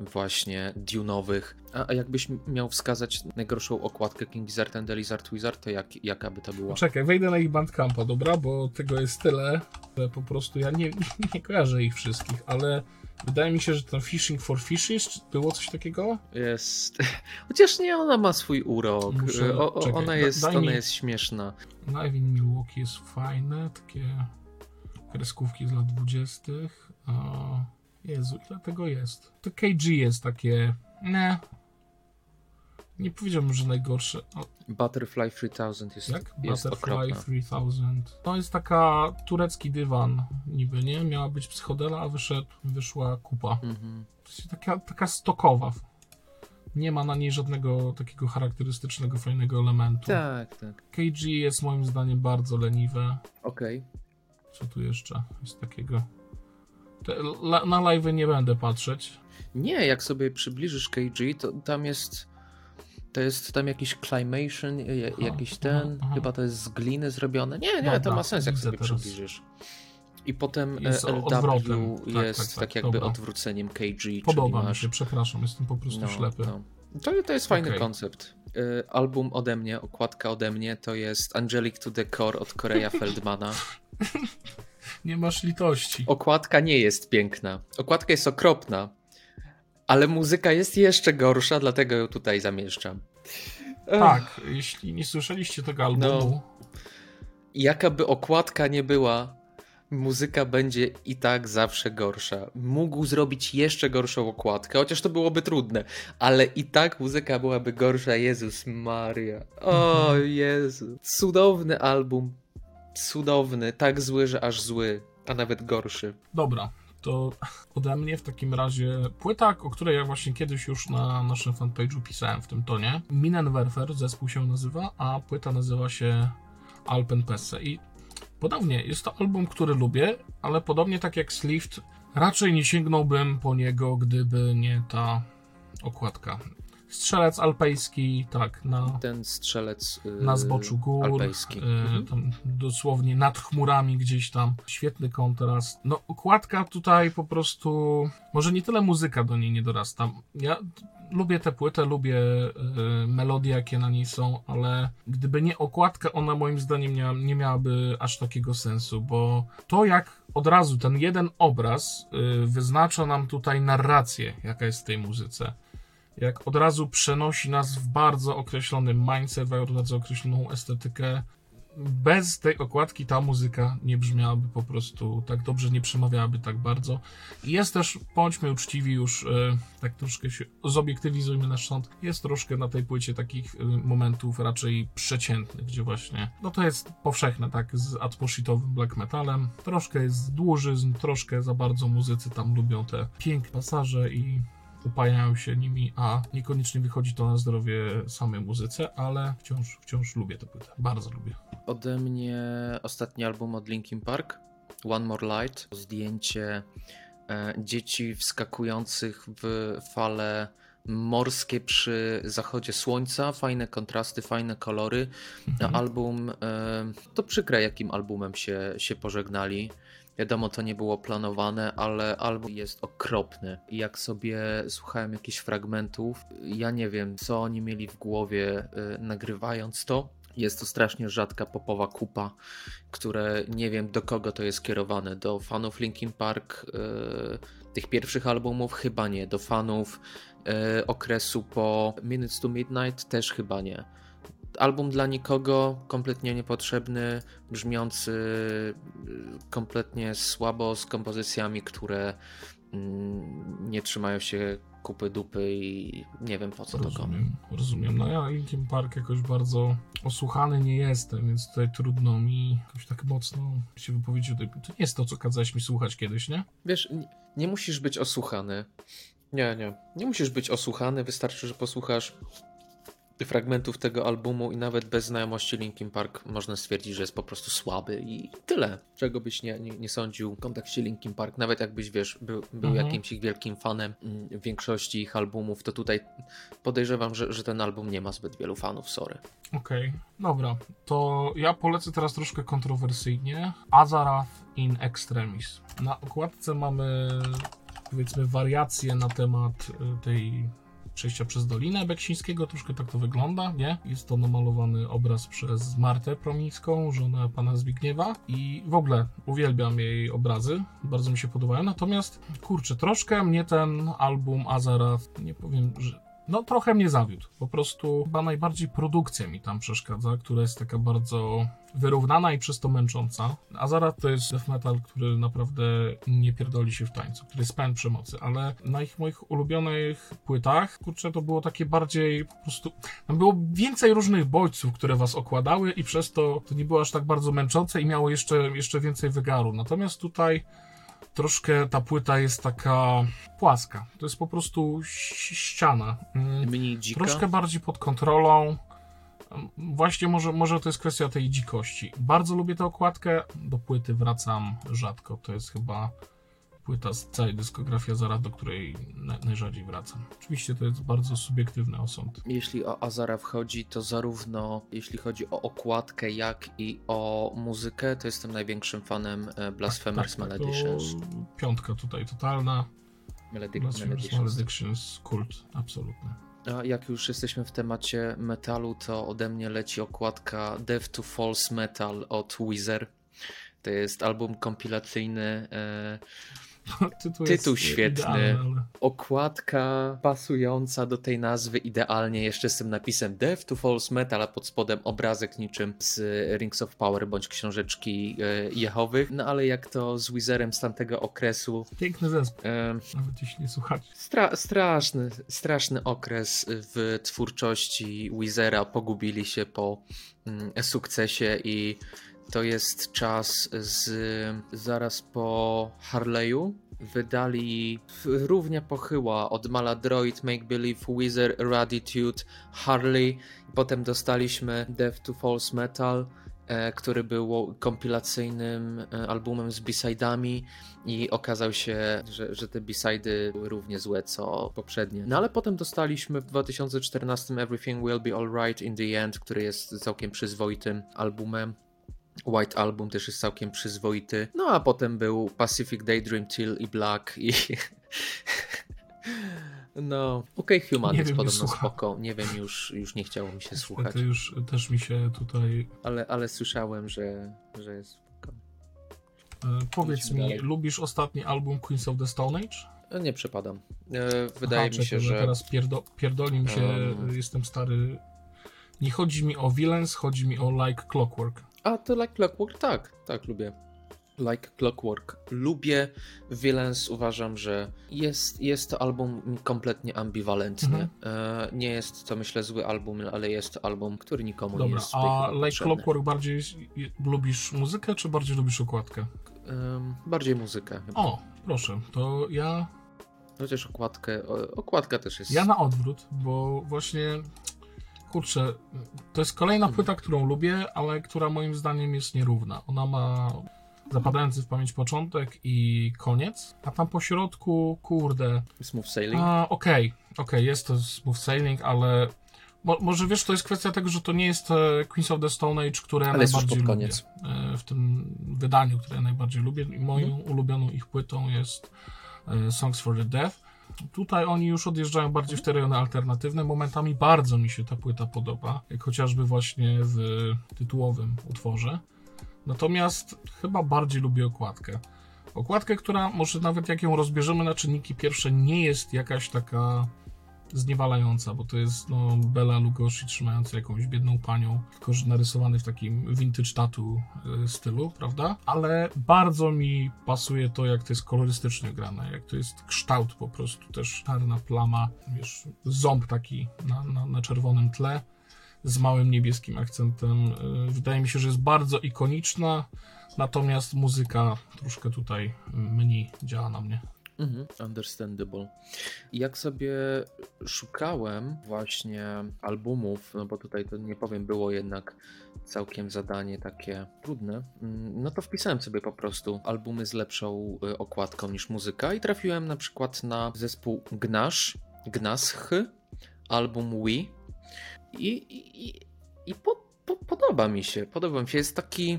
właśnie dunowych. A, a jakbyś miał wskazać najgorszą okładkę King Gizzard and the Lizard Wizard, to jak, jaka by to była? Czekaj, wejdę na ich bandcampa, dobra? Bo tego jest tyle, że po prostu ja nie, (laughs) nie kojarzę ich wszystkich, ale wydaje mi się, że ten Fishing for Fishes, czy było coś takiego? Jest. (laughs) Chociaż nie, ona ma swój urok. Muszę- O, o, czekaj, ona jest, ona mi- jest śmieszna. Live in Milwaukee jest fajne, takie kreskówki z lat 20. A Jezu, ile tego jest? To KG jest takie... Nie. Nie powiedziałbym, że najgorsze. O, Butterfly 3000 jest, jak? jest Butterfly okropna. 3000. To jest taka turecki dywan niby, nie? Miała być psychodela, a wyszedł, wyszła kupa. Mhm. To jest taka, taka stokowa. Nie ma na niej żadnego takiego charakterystycznego, fajnego elementu. Tak, tak. KG jest moim zdaniem bardzo leniwe. Okej. Co tu jeszcze jest takiego? La, na live nie będę patrzeć. Nie, jak sobie przybliżysz KG, to tam jest. To jest tam jakiś climation, jakiś ten. aha. Chyba to jest z gliny zrobione. Nie, nie, Dobra, to ma sens, jak sobie teraz. przybliżysz. I potem e, Jest LW odwrotem. Tak, jest tak, tak, tak, jakby dobra. odwróceniem KG. czyli Podoba mi masz... się, przepraszam, jestem po prostu ślepy. no. To, to jest fajny Okej. koncept. E, Album ode mnie, okładka ode mnie to jest Angelic to the Core od Korea (laughs) Feldmana. Nie masz litości. Okładka nie jest piękna. Okładka jest okropna, ale muzyka jest jeszcze gorsza, dlatego ją tutaj zamieszczam. Tak, jeśli nie słyszeliście tego albumu, No. Jaka by okładka nie była, muzyka będzie i tak zawsze gorsza. Mógł zrobić jeszcze gorszą okładkę, chociaż to byłoby trudne, ale i tak muzyka byłaby gorsza. Jezus Maria. O Mhm. Jezu. Cudowny album. Cudowny. Tak zły, że aż zły. A nawet gorszy. dobra, to ode mnie w takim razie płyta, o której ja właśnie kiedyś już na naszym fanpage'u pisałem w tym tonie. Minenwerfer zespół się nazywa, a płyta nazywa się Alpenpesse i podobnie, jest to album, który lubię, ale podobnie tak jak Slift, raczej nie sięgnąłbym po niego, gdyby nie ta okładka. Strzelec alpejski, tak, na Ten strzelec. Yy, na zboczu gór, Alpejski. Mhm. tam dosłownie nad chmurami gdzieś tam. Świetny kontrast. No, okładka tutaj po prostu, może nie tyle muzyka do niej nie dorasta. Ja lubię tę płytę, lubię e, melodie, jakie na niej są, ale gdyby nie okładka, ona moim zdaniem nie, nie miałaby aż takiego sensu, bo to jak od razu ten jeden obraz e, wyznacza nam tutaj narrację, jaka jest w tej muzyce jak od razu przenosi nas w bardzo określony mindset, w bardzo określoną estetykę. Bez tej okładki ta muzyka nie brzmiałaby po prostu tak dobrze, nie przemawiałaby tak bardzo. I jest też, bądźmy uczciwi już, e, tak troszkę się zobiektywizujmy nasz sąd, jest troszkę na tej płycie takich e, momentów raczej przeciętnych, gdzie właśnie, no to jest powszechne, tak, z atmoshitowym black metalem. Troszkę jest dłużyzn, troszkę za bardzo muzycy tam lubią te piękne pasaże i upajają się nimi, a niekoniecznie wychodzi to na zdrowie samej muzyce, ale wciąż, wciąż lubię tę płytę. Bardzo lubię. Ode mnie ostatni album od Linkin Park, One More Light. Zdjęcie e, dzieci wskakujących w fale morskie przy zachodzie słońca. Fajne kontrasty, fajne kolory. Mhm. Album, e, to przykre jakim albumem się, się pożegnali. Wiadomo, to nie było planowane, ale album jest okropny. Jak sobie słuchałem jakichś fragmentów, ja nie wiem, co oni mieli w głowie y, nagrywając to. Jest to strasznie rzadka popowa kupa, które nie wiem do kogo to jest kierowane. Do fanów Linkin Park, y, tych pierwszych albumów chyba nie. Do fanów y, okresu po Minutes to Midnight też chyba nie. Album dla nikogo, kompletnie niepotrzebny, brzmiący y, kompletnie słabo, z kompozycjami, które mm, nie trzymają się kupy dupy i nie wiem po co to komu. Rozumiem, rozumiem. No ja Linkin Park jakoś bardzo osłuchany nie jestem, więc tutaj trudno mi jakoś tak mocno się wypowiedzieć. To nie jest to, co kazałeś mi słuchać kiedyś, nie? Wiesz, nie musisz być osłuchany. Nie, nie. Nie musisz być osłuchany, wystarczy, że posłuchasz fragmentów tego albumu i nawet bez znajomości Linkin Park można stwierdzić, że jest po prostu słaby i tyle. Czego byś nie, nie, nie sądził w kontekście Linkin Park, nawet jakbyś, wiesz, był, był Mhm. jakimś ich wielkim fanem mm, większości ich albumów, to tutaj podejrzewam, że, że ten album nie ma zbyt wielu fanów, sorry. Okej, dobra. To ja polecę teraz troszkę kontrowersyjnie. Azarath in Extremis. Na okładce mamy, powiedzmy, wariacje na temat y, tej przejścia przez Dolinę Beksińskiego. Troszkę tak to wygląda, nie? Jest to namalowany obraz przez Martę Promińską, żonę pana Zbigniewa. I w ogóle uwielbiam jej obrazy. Bardzo mi się podobają. Natomiast, kurczę, troszkę mnie ten album Azarath, nie powiem, że no trochę mnie zawiódł. Po prostu chyba najbardziej produkcja mi tam przeszkadza, która jest taka bardzo wyrównana i przez to męcząca. Azara to jest death metal, który naprawdę nie pierdoli się w tańcu, który jest pełen przemocy, ale na ich moich ulubionych płytach, kurczę, to było takie bardziej po prostu, tam było więcej różnych bodźców, które was okładały i przez to to nie było aż tak bardzo męczące i miało jeszcze, jeszcze więcej wygaru. Natomiast tutaj troszkę ta płyta jest taka płaska. To jest po prostu ściana. Mm, Mniej dzika. Troszkę bardziej pod kontrolą. Właśnie może, może to jest kwestia tej dzikości. Bardzo lubię tę okładkę. Do płyty wracam rzadko. To jest chyba płyta z całej dyskografii Azara, do której na, najrzadziej wracam. Oczywiście to jest bardzo subiektywny osąd. Jeśli o Azara wchodzi, to zarówno jeśli chodzi o okładkę, jak i o muzykę, to jestem największym fanem e, Blasphemous Tak, tak, Maledictions. to piątka tutaj totalna. Melody- Blasphemous Maledictions. Maledictions, kult, absolutny. A jak już jesteśmy w temacie metalu, to ode mnie leci okładka Death to False Metal od Weezer. To jest album kompilacyjny. (laughs) Tytuł, świetny. ale... okładka pasująca do tej nazwy idealnie, jeszcze z tym napisem Death to False Metal, a pod spodem obrazek niczym z Rings of Power bądź książeczki e, Jehowych. No ale jak to z Wizerem z tamtego okresu. Piękny zespół, E, nawet jeśli nie słuchacie. Stra straszny, straszny okres w twórczości Wizera. Pogubili się po mm, sukcesie i to jest czas z zaraz po Harley'u. Wydali równie pochyła od Maladroid, Make Believe, Wizard, Raditude, Harley. Potem dostaliśmy Death to False Metal, e, który był kompilacyjnym e, albumem z B-sidami i okazał się, że, że te B-sidy były równie złe co poprzednie. No ale potem dostaliśmy w 2014 Everything Will Be Alright in the End, który jest całkiem przyzwoitym albumem. White Album też jest całkiem przyzwoity. No a potem był Pacific Daydream, Till i Black i... (laughs) No, okej, Human Nie jest wiem, podobno spoko. Nie wiem, już, już nie chciało mi się słuchać, Niestety już też mi się tutaj... ale, ale słyszałem, że, że jest spoko. E, powiedz Idźmy mi, dalej. lubisz ostatni album Queens of the Stone Age? E, Nie przepadam. E, Wydaje Aha, mi się, że... Teraz pierdo, pierdoli mi się, Um. jestem stary... Nie chodzi mi o Villains, chodzi mi o Like Clockwork. A, to Like Clockwork? Tak, tak, lubię. Like Clockwork. Lubię Villains, uważam, że jest, jest to album kompletnie ambiwalentny. Mhm. E, nie jest to, myślę, zły album, ale jest to album, który nikomu nie Dobra, jest tutaj a Like potrzebny. Clockwork bardziej lubisz muzykę, czy bardziej lubisz okładkę? Bardziej muzykę. chyba. O, proszę, to ja, Chociaż okładkę, okładka też jest... ja na odwrót, bo właśnie, kurczę, to jest kolejna Hmm. płyta, którą lubię, ale która moim zdaniem jest nierówna. Ona ma zapadający w pamięć początek i koniec, a tam po środku, kurde, Smooth Sailing. Okej, okej, jest to smooth sailing, ale mo, może wiesz, to jest kwestia tego, że to nie jest e, Queens of the Stone Age, które ja najbardziej lubię. koniec. E, W tym wydaniu, które ja najbardziej lubię. I Moją Mhm. ulubioną ich płytą jest e, Songs for the Deaf. Tutaj oni już odjeżdżają bardziej w te alternatywne. Momentami bardzo mi się ta płyta podoba, jak chociażby właśnie w tytułowym utworze. Natomiast chyba bardziej lubię okładkę. Okładkę, która może nawet jak ją rozbierzemy na czynniki pierwsze, nie jest jakaś taka zniewalająca, bo to jest no, Bela Lugosi trzymająca jakąś biedną panią, tylko narysowany w takim vintage tatu y, stylu, prawda? Ale bardzo mi pasuje to, jak to jest kolorystycznie grane, jak to jest kształt po prostu, też czarna plama, wiesz, ząb taki na, na, na czerwonym tle z małym niebieskim akcentem. Y, Wydaje mi się, że jest bardzo ikoniczna, natomiast muzyka troszkę tutaj mniej działa na mnie. Mhm, understandable. Jak sobie szukałem właśnie albumów, no bo tutaj to nie powiem, było jednak całkiem zadanie takie trudne, mm, no to wpisałem sobie po prostu albumy z lepszą y, okładką niż muzyka i trafiłem na przykład na zespół Gnash, Gnasch, album We. I, i, i, po, po, podoba mi się, podoba mi się, jest taki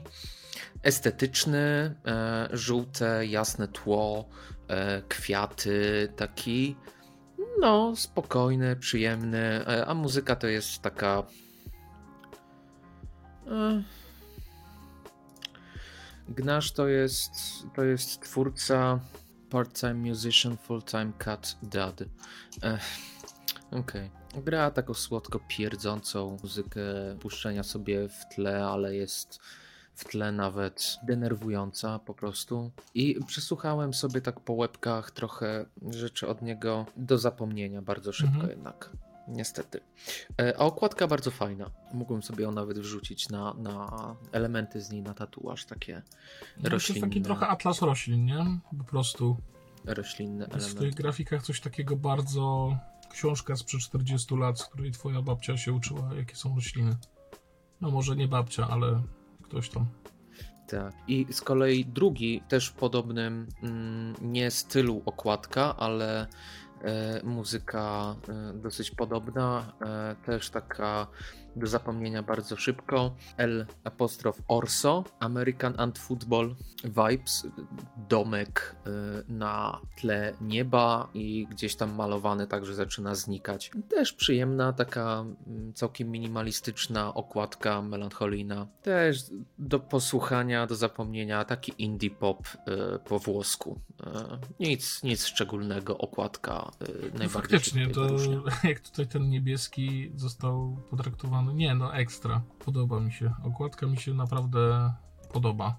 estetyczny, e, żółte, jasne tło, kwiaty, taki no spokojny, przyjemny, e, a muzyka to jest taka e, Gnash to jest to jest twórca part-time musician, full-time cat dad. E, Okej. Gra taką słodko pierdzącą muzykę puszczenia sobie w tle, ale jest w tle nawet denerwująca po prostu. I przesłuchałem sobie tak po łebkach trochę rzeczy od niego do zapomnienia bardzo szybko Mhm. jednak. Niestety. E, A okładka bardzo fajna. Mógłbym sobie ją nawet wrzucić na, na elementy z niej, na tatuaż, takie No, to jest roślinne, taki trochę atlas roślin, nie? Po prostu. roślinne Jest w tych elementy. grafikach coś takiego bardzo... Książka sprzed 40 lat, z której twoja babcia się uczyła, jakie są rośliny. No może nie babcia, ale ktoś tam. Tak. I z kolei drugi, też podobnym mm, nie stylu okładka, ale e, muzyka e, dosyć podobna, e, też taka do zapomnienia bardzo szybko. L apostrof Orso, American Ant Football Vibes, domek e, na tle nieba i gdzieś tam malowany także zaczyna znikać. Też przyjemna, taka mm, całkiem minimalistyczna okładka, melancholijna. Też do posłuchania, do zapomnienia, taki indie pop e, po włosku. E, nic, nic szczególnego, okładka najbardziej faktycznie, to wyróżnia. (laughs) jak tutaj ten niebieski został potraktowany. Nie, no ekstra. Podoba mi się. Okładka mi się naprawdę podoba.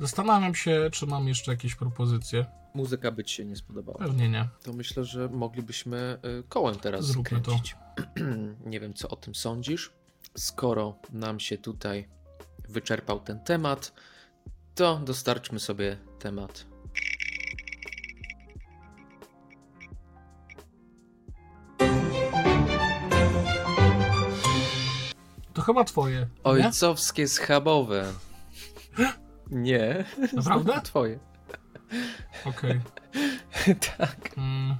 Zastanawiam się, czy mam jeszcze jakieś propozycje. Muzyka by ci się nie spodobała. Pewnie nie. To myślę, że moglibyśmy e, kołem teraz Zróbmy to. kręcić. (clears throat) nie wiem, co o tym sądzisz. Skoro nam się tutaj wyczerpał ten temat, to dostarczmy sobie temat chyba twoje. Nie? Ojcowskie schabowe. Nie. Naprawdę? (laughs) Twoje. Okej. (laughs) tak. Mm,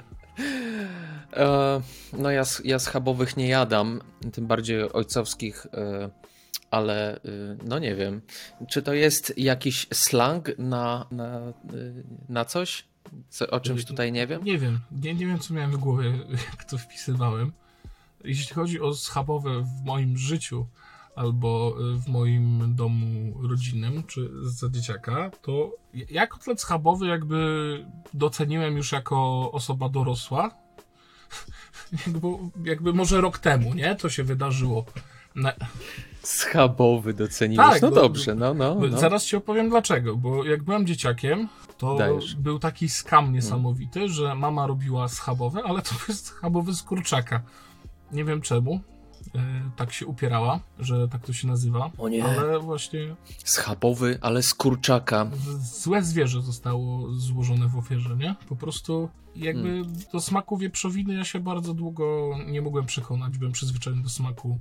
E, no ja, ja schabowych nie jadam, tym bardziej ojcowskich, e, ale e, no nie wiem. Czy to jest jakiś slang na, na, e, na coś? Co, o czymś tutaj nie wiem? nie wiem. Nie, nie wiem, co miałem w głowie, (laughs) jak to wpisywałem. Jeśli chodzi o schabowe w moim życiu albo y, w moim domu rodzinnym, czy za dzieciaka, to ja kotlet schabowy jakby doceniłem już jako osoba dorosła. (laughs) jakby, jakby może rok temu, nie? To się wydarzyło. Na, Schabowy doceniłeś. Tak, no bo- dobrze, no, no. no. Zaraz ci opowiem dlaczego, bo jak byłem dzieciakiem, to Dajesz. był taki skam niesamowity, że mama robiła schabowe, ale to jest schabowy z kurczaka. Nie wiem czemu. e, Tak się upierała, że tak to się nazywa. O nie. Ale właśnie Schabowy, ale z kurczaka. złe zwierzę zostało złożone w ofierze, nie? Po prostu jakby Hmm. do smaku wieprzowiny ja się bardzo długo nie mogłem przekonać. Byłem przyzwyczajony do smaku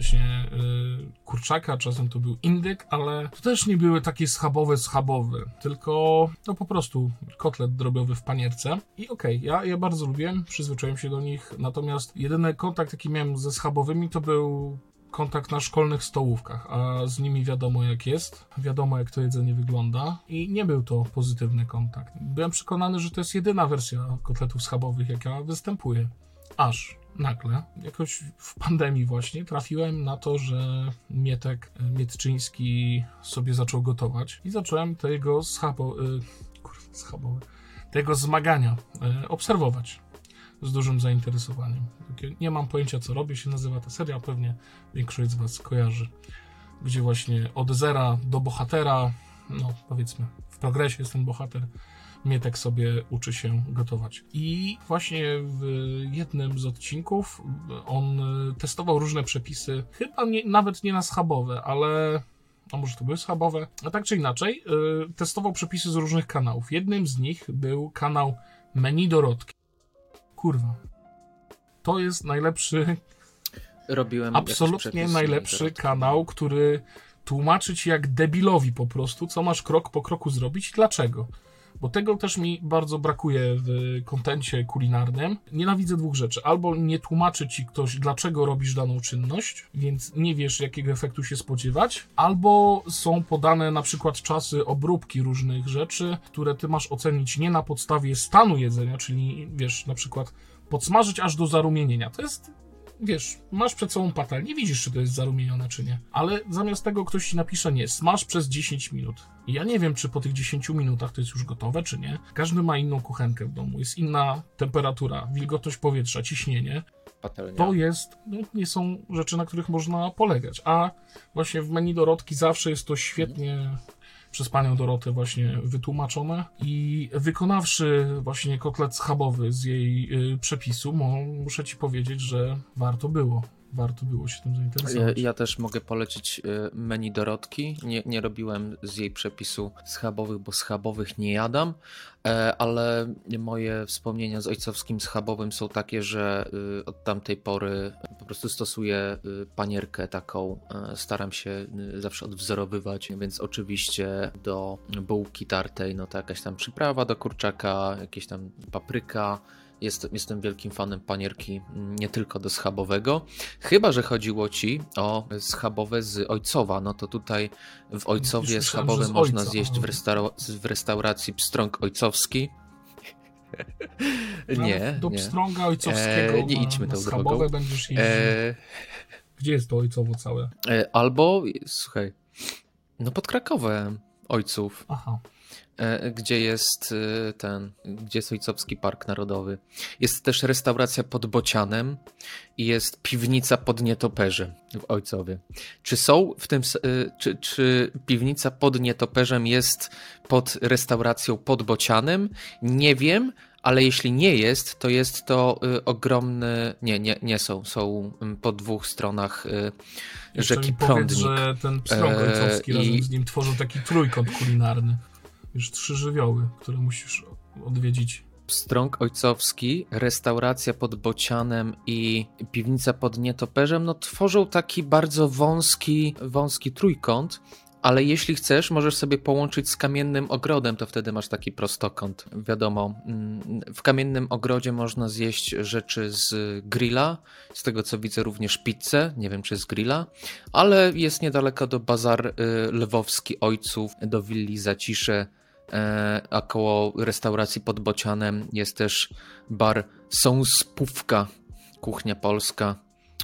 właśnie y, kurczaka, czasem to był indyk, ale to też nie były takie schabowe, schabowe, tylko no po prostu kotlet drobiowy w panierce. I okej, ja, ja bardzo lubiłem, przyzwyczaiłem się do nich, natomiast jedyny kontakt, jaki miałem ze schabowymi, to był kontakt na szkolnych stołówkach, a z nimi wiadomo jak jest, wiadomo jak to jedzenie wygląda i nie był to pozytywny kontakt. Byłem przekonany, że to jest jedyna wersja kotletów schabowych, jaka występuje. Aż nagle, jakoś w pandemii właśnie, trafiłem na to, że Mietek e, Mietczyński sobie zaczął gotować i zacząłem te jego schabo... Y, kurwa, schabowe... Tego zmagania y, obserwować z dużym zainteresowaniem. Nie mam pojęcia, co robię, się nazywa ta seria, pewnie większość z Was kojarzy. Gdzie właśnie od zera do bohatera, no powiedzmy, w progresie jest ten bohater, Mietek sobie uczy się gotować. I właśnie w jednym z odcinków on testował różne przepisy, chyba nie, nawet nie na schabowe, ale a może to były schabowe? A tak czy inaczej, y, testował przepisy z różnych kanałów. Jednym z nich był kanał Menu Dorotki. Kurwa. To jest najlepszy, Robiłem absolutnie najlepszy kanał, który tłumaczy ci jak debilowi po prostu, co masz krok po kroku zrobić i dlaczego. Bo tego też mi bardzo brakuje w kontencie kulinarnym. Nienawidzę dwóch rzeczy. Albo nie tłumaczy ci ktoś, dlaczego robisz daną czynność, więc nie wiesz, jakiego efektu się spodziewać. Albo są podane na przykład czasy obróbki różnych rzeczy, które ty masz ocenić nie na podstawie stanu jedzenia, czyli wiesz, na przykład podsmażyć aż do zarumienienia. To jest wiesz, masz przed sobą patelnię, widzisz, czy to jest zarumienione, czy nie. Ale zamiast tego ktoś ci napisze, nie, smaż przez 10 minut. I ja nie wiem, czy po tych 10 minutach to jest już gotowe, czy nie. Każdy ma inną kuchenkę w domu, jest inna temperatura, wilgotność powietrza, ciśnienie. Patelnia. To jest, no, nie są rzeczy, na których można polegać. A właśnie w menu Dorotki zawsze jest to świetnie przez panią Dorotę właśnie wytłumaczone i wykonawszy właśnie kotlet schabowy z jej y, przepisu, muszę ci powiedzieć, że warto było. Warto było się tym Ja, zainteresować. ja też mogę polecić y, menu Dorotki. Nie, nie robiłem z jej przepisu schabowych, bo schabowych nie jadam, e, ale moje wspomnienia z ojcowskim schabowym są takie, że y, od tamtej pory po prostu stosuję y, panierkę taką. e, Staram się zawsze odwzorowywać, więc oczywiście do bułki tartej, no to jakaś tam przyprawa do kurczaka, jakieś tam papryka. Jestem, jestem wielkim fanem panierki, mm, nie tylko do schabowego. Chyba, że chodziło ci o schabowe z Ojcowa, no to tutaj w Ojcowie Już schabowe można ojca, zjeść w, restaura- w restauracji Pstrąg Ojcowski. (laughs) Nie, Do nie. pstrąga ojcowskiego E, nie na, idźmy na tą schabowe drogą. będziesz jeździł. E, Gdzie jest to ojcowo całe? e, albo, słuchaj, no pod Krakowem Ojców. Aha. E, gdzie jest e, ten, gdzie jest Ojcowski Park Narodowy. Jest też restauracja pod Bocianem i jest piwnica pod Nietoperzem w Ojcowie. Czy są w tym, e, czy, czy piwnica pod Nietoperzem jest pod restauracją pod Bocianem? Nie wiem, ale jeśli nie jest, to jest to ogromny, nie, nie, nie są, są po dwóch stronach rzeki mi powiedz, Prądnik. że ten pstrąg E, ojcowski i- razem z nim tworzył taki trójkąt kulinarny. Już trzy żywioły, które musisz odwiedzić. Pstrąg Ojcowski, restauracja pod Bocianem i piwnica pod Nietoperzem, no tworzą taki bardzo wąski, wąski trójkąt, ale jeśli chcesz, możesz sobie połączyć z kamiennym ogrodem, to wtedy masz taki prostokąt. Wiadomo, mm, w kamiennym ogrodzie można zjeść rzeczy z grilla, z tego co widzę również pizzę, nie wiem czy z grilla, ale jest niedaleko do bazar y, lwowski ojców, do willi Zacisze, a koło restauracji pod Bocianem jest też bar Sąspówka, kuchnia polska,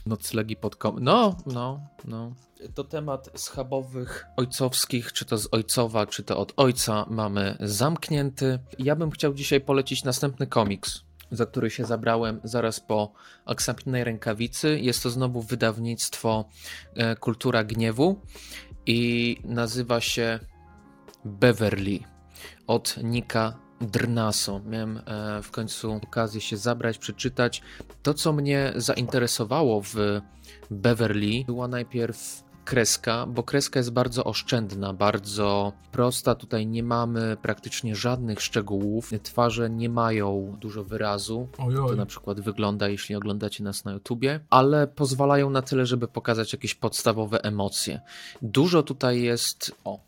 noclegi pod kom... No, no, no. To temat schabowych ojcowskich, czy to z ojcowa, czy to od ojca mamy zamknięty. Ja bym chciał dzisiaj polecić następny komiks, za który się zabrałem zaraz po aksamitnej rękawicy. Jest to znowu wydawnictwo e, Kultura Gniewu i nazywa się Beverly od Nika Drnaso. Miałem e, w końcu okazję się zabrać, przeczytać. To, co mnie zainteresowało w Beverly, była najpierw kreska, bo kreska jest bardzo oszczędna, bardzo prosta. Tutaj nie mamy praktycznie żadnych szczegółów. Twarze nie mają dużo wyrazu. To Ojoj. na przykład wygląda, jeśli oglądacie nas na YouTubie, ale pozwalają na tyle, żeby pokazać jakieś podstawowe emocje. Dużo tutaj jest. O.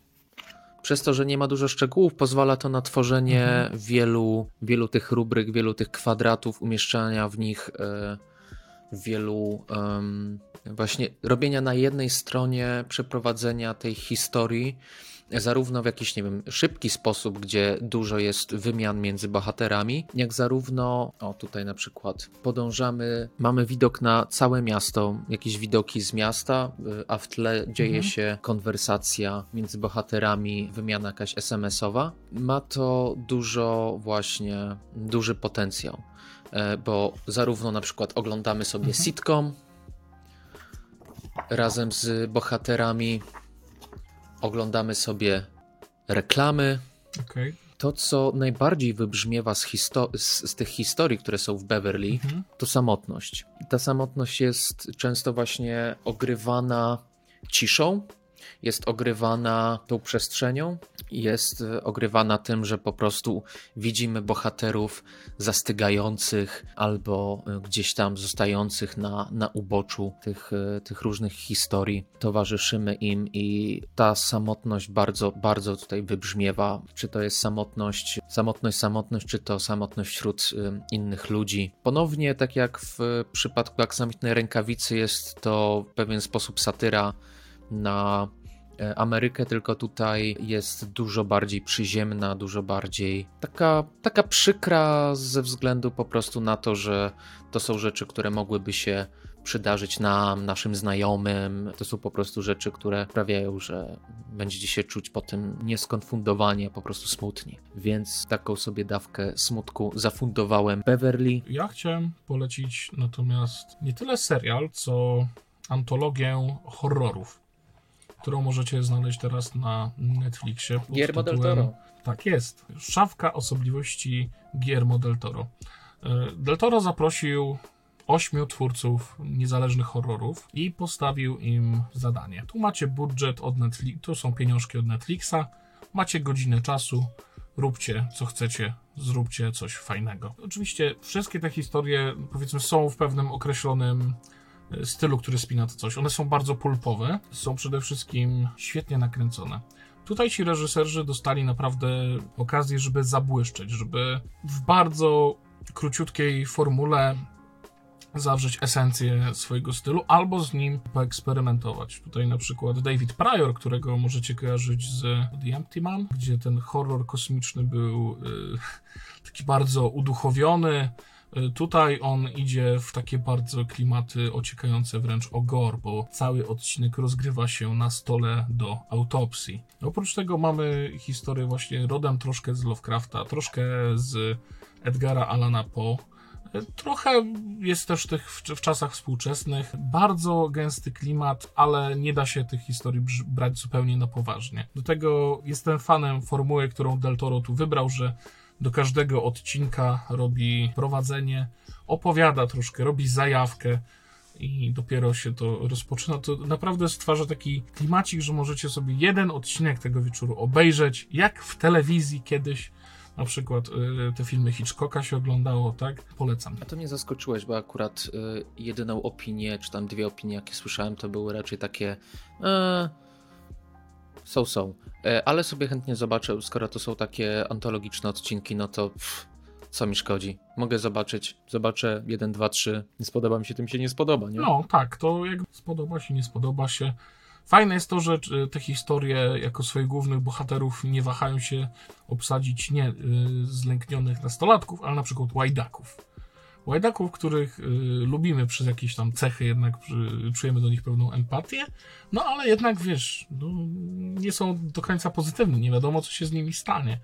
Przez to, że nie ma dużo szczegółów, pozwala to na tworzenie wielu, wielu tych rubryk, wielu tych kwadratów, umieszczania w nich e, wielu właśnie robienia na jednej stronie przeprowadzenia tej historii, zarówno w jakiś, nie wiem, szybki sposób, gdzie dużo jest wymian między bohaterami, jak zarówno, o tutaj na przykład, podążamy, mamy widok na całe miasto, jakieś widoki z miasta, y, a w tle dzieje Mhm. się konwersacja między bohaterami, wymiana jakaś SMS-owa. Ma to dużo właśnie, duży potencjał e, bo zarówno na przykład oglądamy sobie sitcom razem z bohaterami, oglądamy sobie reklamy. Okej. To, co najbardziej wybrzmiewa z, z, z tych historii, które są w Beverly, Mhm. to samotność. Ta samotność jest często właśnie ogrywana ciszą, jest ogrywana tą przestrzenią, jest e, ogrywana tym, że po prostu widzimy bohaterów zastygających albo e, gdzieś tam zostających na, na uboczu tych, e, tych różnych historii. Towarzyszymy im i ta samotność bardzo, bardzo tutaj wybrzmiewa. Czy to jest samotność, samotność, samotność, czy to samotność wśród innych ludzi. Ponownie, tak jak w przypadku aksamitnej rękawicy, jest to w pewien sposób satyra na Amerykę, tylko tutaj jest dużo bardziej przyziemna, dużo bardziej taka, taka przykra ze względu po prostu na to, że to są rzeczy, które mogłyby się przydarzyć nam, naszym znajomym. To są po prostu rzeczy, które sprawiają, że będziecie się czuć po tym nieskonfundowanie, po prostu smutni. Więc taką sobie dawkę smutku zafundowałem Beverly. Ja chciałem polecić natomiast nie tyle serial, co antologię horrorów, którą możecie znaleźć teraz na Netflixie. pod Guillermo del tytułem- Toro. Tak jest. Szafka osobliwości Guillermo del Toro. E, Del Toro zaprosił ośmiu twórców niezależnych horrorów i postawił im zadanie. Tu macie budżet od Netflix, tu są pieniążki od Netflixa, macie godzinę czasu, róbcie co chcecie, zróbcie coś fajnego. Oczywiście wszystkie te historie, powiedzmy, są w pewnym określonym stylu, który spina to coś. One są bardzo pulpowe, są przede wszystkim świetnie nakręcone. Tutaj ci reżyserzy dostali naprawdę okazję, żeby zabłyszczeć, żeby w bardzo króciutkiej formule zawrzeć esencję swojego stylu albo z nim poeksperymentować. Tutaj na przykład David Pryor, którego możecie kojarzyć z The Empty Man, gdzie ten horror kosmiczny był y, (laughs) taki bardzo uduchowiony. Y, Tutaj on idzie w takie bardzo klimaty ociekające wręcz o gore, bo cały odcinek rozgrywa się na stole do autopsji. Oprócz tego mamy historię właśnie rodem troszkę z Lovecrafta, troszkę z Edgara Allana Poe. Trochę jest też tych w, w czasach współczesnych. Bardzo gęsty klimat, ale nie da się tych historii brać zupełnie na poważnie. Do tego jestem fanem formuły, którą Del Toro tu wybrał, że do każdego odcinka robi prowadzenie, opowiada troszkę, robi zajawkę i dopiero się to rozpoczyna. To naprawdę stwarza taki klimacik, że możecie sobie jeden odcinek tego wieczoru obejrzeć, jak w telewizji kiedyś. Na przykład y, te filmy Hitchcocka się oglądało, tak? Polecam. A to mnie zaskoczyłeś, bo akurat y, jedyną opinię, czy tam dwie opinie, jakie słyszałem, to były raczej takie. E, są, są. E, ale sobie chętnie zobaczę, skoro to są takie antologiczne odcinki, no to pff, co mi szkodzi? Mogę zobaczyć, zobaczę jeden, dwa, trzy. Nie spodoba mi się, tym się nie spodoba, nie? No tak, to jak spodoba się, nie spodoba się. Fajne jest to, że y, te historie jako swoich głównych bohaterów nie wahają się obsadzić nie y, zlęknionych nastolatków, ale na przykład łajdaków. Łajdaków, których y, lubimy przez jakieś tam cechy, jednak y, czujemy do nich pewną empatię, no ale jednak wiesz, no, nie są do końca pozytywni, nie wiadomo co się z nimi stanie,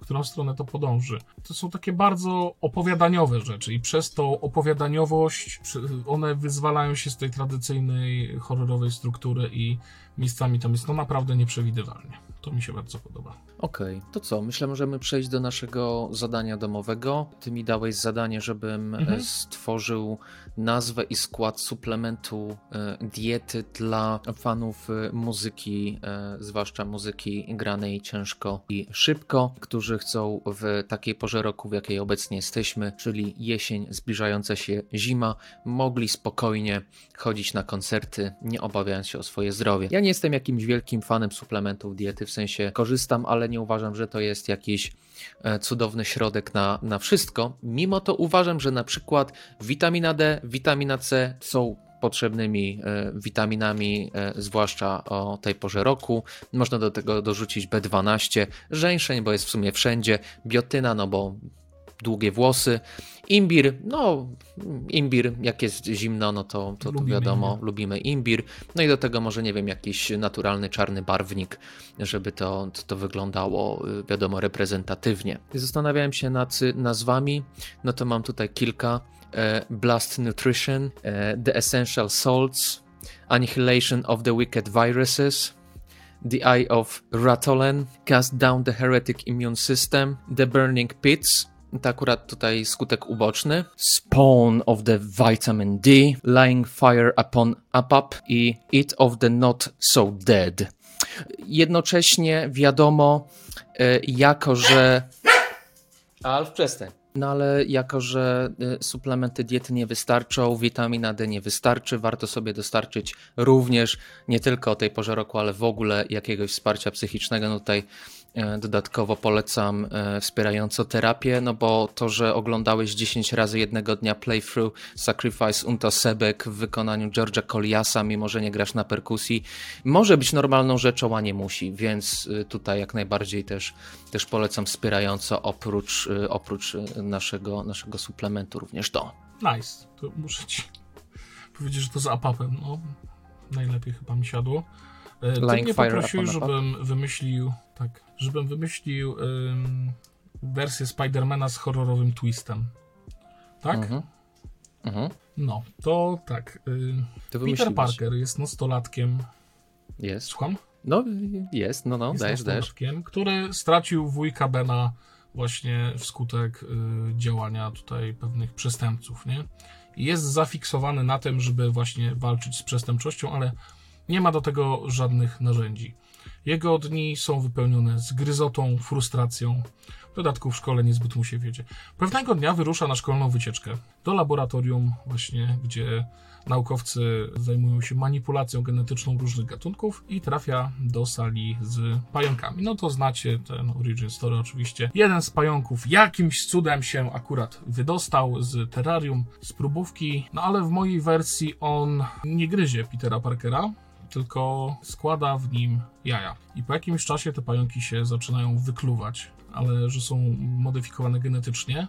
w którą stronę to podąży. To są takie bardzo opowiadaniowe rzeczy i przez tą opowiadaniowość przy- one wyzwalają się z tej tradycyjnej horrorowej struktury i miejscami tam jest no naprawdę nieprzewidywalnie. To mi się bardzo podoba. Okej, to co? Myślę, możemy przejść do naszego zadania domowego. Ty mi dałeś zadanie, żebym Mhm. e, stworzył nazwę i skład suplementu e, diety dla fanów e, muzyki, zwłaszcza muzyki granej ciężko i szybko, którzy chcą w takiej porze roku, w jakiej obecnie jesteśmy, czyli jesień, zbliżająca się zima, mogli spokojnie chodzić na koncerty, nie obawiając się o swoje zdrowie. Ja nie jestem jakimś wielkim fanem suplementów diety, w sensie korzystam, ale nie uważam, że to jest jakiś e, cudowny środek na, na wszystko. Mimo to uważam, że na przykład witamina D, witamina C są potrzebnymi e, witaminami, e, zwłaszcza o tej porze roku. Można do tego dorzucić B12, żeńszeń, bo jest w sumie wszędzie, biotyna, no bo długie włosy, imbir, no imbir, jak jest zimno, no to, to, to wiadomo, imbir. lubimy imbir, no i do tego może, nie wiem, jakiś naturalny czarny barwnik, żeby to, to wyglądało, y, wiadomo, reprezentatywnie. Zastanawiałem się nad nazwami, no to mam tutaj kilka. E, Blast Nutrition, e, The Essential Salts, Annihilation of the Wicked Viruses, The Eye of Ratolen, Cast Down the Heretic Immune System, The Burning Pits, to akurat tutaj skutek uboczny, Spawn of the Vitamin D, Lying Fire Upon Apap i Eat of the Not So Dead. Jednocześnie wiadomo, e, jako że... Alf, przestań. No ale jako, że y, suplementy diety nie wystarczą, witamina D nie wystarczy, warto sobie dostarczyć również nie tylko o tej porze roku, ale w ogóle jakiegoś wsparcia psychicznego. No tutaj e, dodatkowo polecam e, wspierająco terapię, no bo to, że oglądałeś 10 razy jednego dnia playthrough Sacrifice Unto Sebek w wykonaniu George'a Coliasa, mimo że nie grasz na perkusji, może być normalną rzeczą, a nie musi, więc y, tutaj jak najbardziej też, też polecam wspierająco oprócz, oprócz naszego, naszego suplementu również to. Nice. To muszę ci (laughs) powiedzieć, że to z apapem, no. Najlepiej chyba mi siadło. E, Ty Lying mnie poprosił, żebym wymyślił, tak, żebym wymyślił ym, wersję Spidermana z horrorowym twistem. Tak? Mhm. Mhm. No, to tak. y, To Peter. Parker jest nastolatkiem. Jest. Słucham? No, jest, no, no, jest dajesz, dajesz. który stracił wujka Bena właśnie wskutek y, działania tutaj pewnych przestępców, nie? Jest zafiksowany na tym, żeby właśnie walczyć z przestępczością, ale nie ma do tego żadnych narzędzi. Jego dni są wypełnione zgryzotą, frustracją. W dodatku w szkole niezbyt mu się wiedzie. Pewnego dnia wyrusza na szkolną wycieczkę do laboratorium właśnie, gdzie naukowcy zajmują się manipulacją genetyczną różnych gatunków i trafia do sali z pająkami. No to znacie ten origin story oczywiście. Jeden z pająków jakimś cudem się akurat wydostał z terrarium, z próbówki, no ale w mojej wersji on nie gryzie Petera Parkera, tylko składa w nim jaja. I po jakimś czasie te pająki się zaczynają wykluwać, ale że są modyfikowane genetycznie,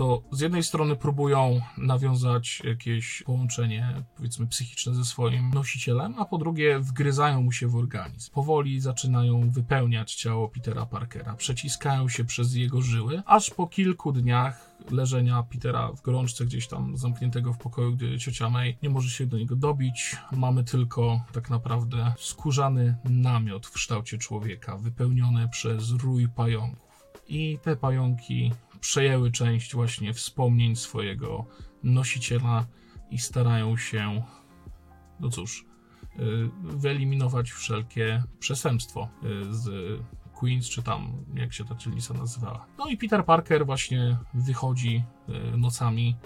to z jednej strony próbują nawiązać jakieś połączenie, powiedzmy, psychiczne ze swoim nosicielem, a po drugie wgryzają mu się w organizm. Powoli zaczynają wypełniać ciało Petera Parkera, przeciskają się przez jego żyły, aż po kilku dniach leżenia Petera w gorączce gdzieś tam zamkniętego w pokoju, gdy ciocia May nie może się do niego dobić. Mamy tylko tak naprawdę skórzany namiot w kształcie człowieka, wypełniony przez rój pająków. I te pająki przejęły część właśnie wspomnień swojego nosiciela i starają się, no cóż, y, wyeliminować wszelkie przestępstwo y, z Queens, czy tam jak się ta dzielnica nazywała. No i Peter Parker właśnie wychodzi y, nocami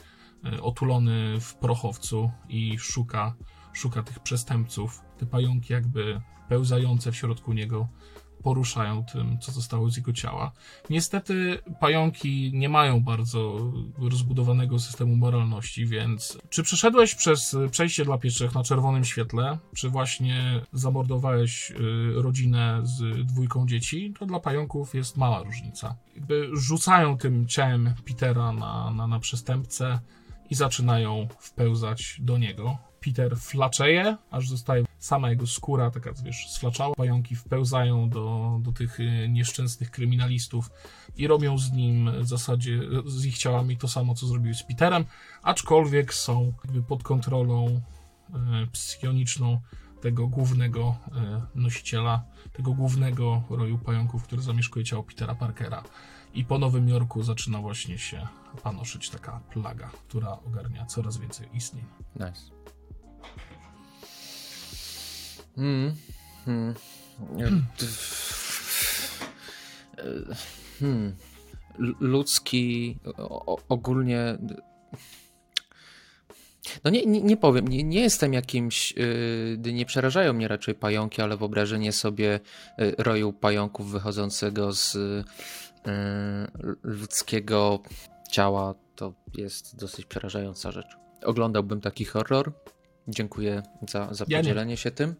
otulony w prochowcu i szuka, szuka tych przestępców. Te pająki jakby pełzające w środku niego poruszają tym, co zostało z jego ciała. Niestety pająki nie mają bardzo rozbudowanego systemu moralności, więc czy przeszedłeś przez przejście dla pieszych na czerwonym świetle, czy właśnie zamordowałeś y, rodzinę z dwójką dzieci, to dla pająków jest mała różnica. Jakby rzucają tym ciałem Petera na, na, na przestępcę i zaczynają wpełzać do niego. Peter flaczeje, aż zostaje sama jego skóra, taka wiesz, sflaczała. Pająki wpełzają do, do tych y, nieszczęsnych kryminalistów i robią z nim w zasadzie, z ich ciałami to samo, co zrobiły z Peterem, aczkolwiek są pod kontrolą e, psioniczną tego głównego e, nosiciela, tego głównego roju pająków, który zamieszkuje ciało Petera Parkera. I po Nowym Jorku zaczyna właśnie się panoszyć taka plaga, która ogarnia coraz więcej istnień. Nice. Hmm. Hmm. Hmm. L- Ludzki ogólnie. No nie, nie, nie powiem, nie, nie jestem jakimś, yy, nie przerażają mnie raczej pająki, ale wyobrażenie sobie yy, roju pająków wychodzącego z yy, ludzkiego ciała to jest dosyć przerażająca rzecz. Oglądałbym taki horror. Dziękuję za, za Ja nie. podzielenie się tym.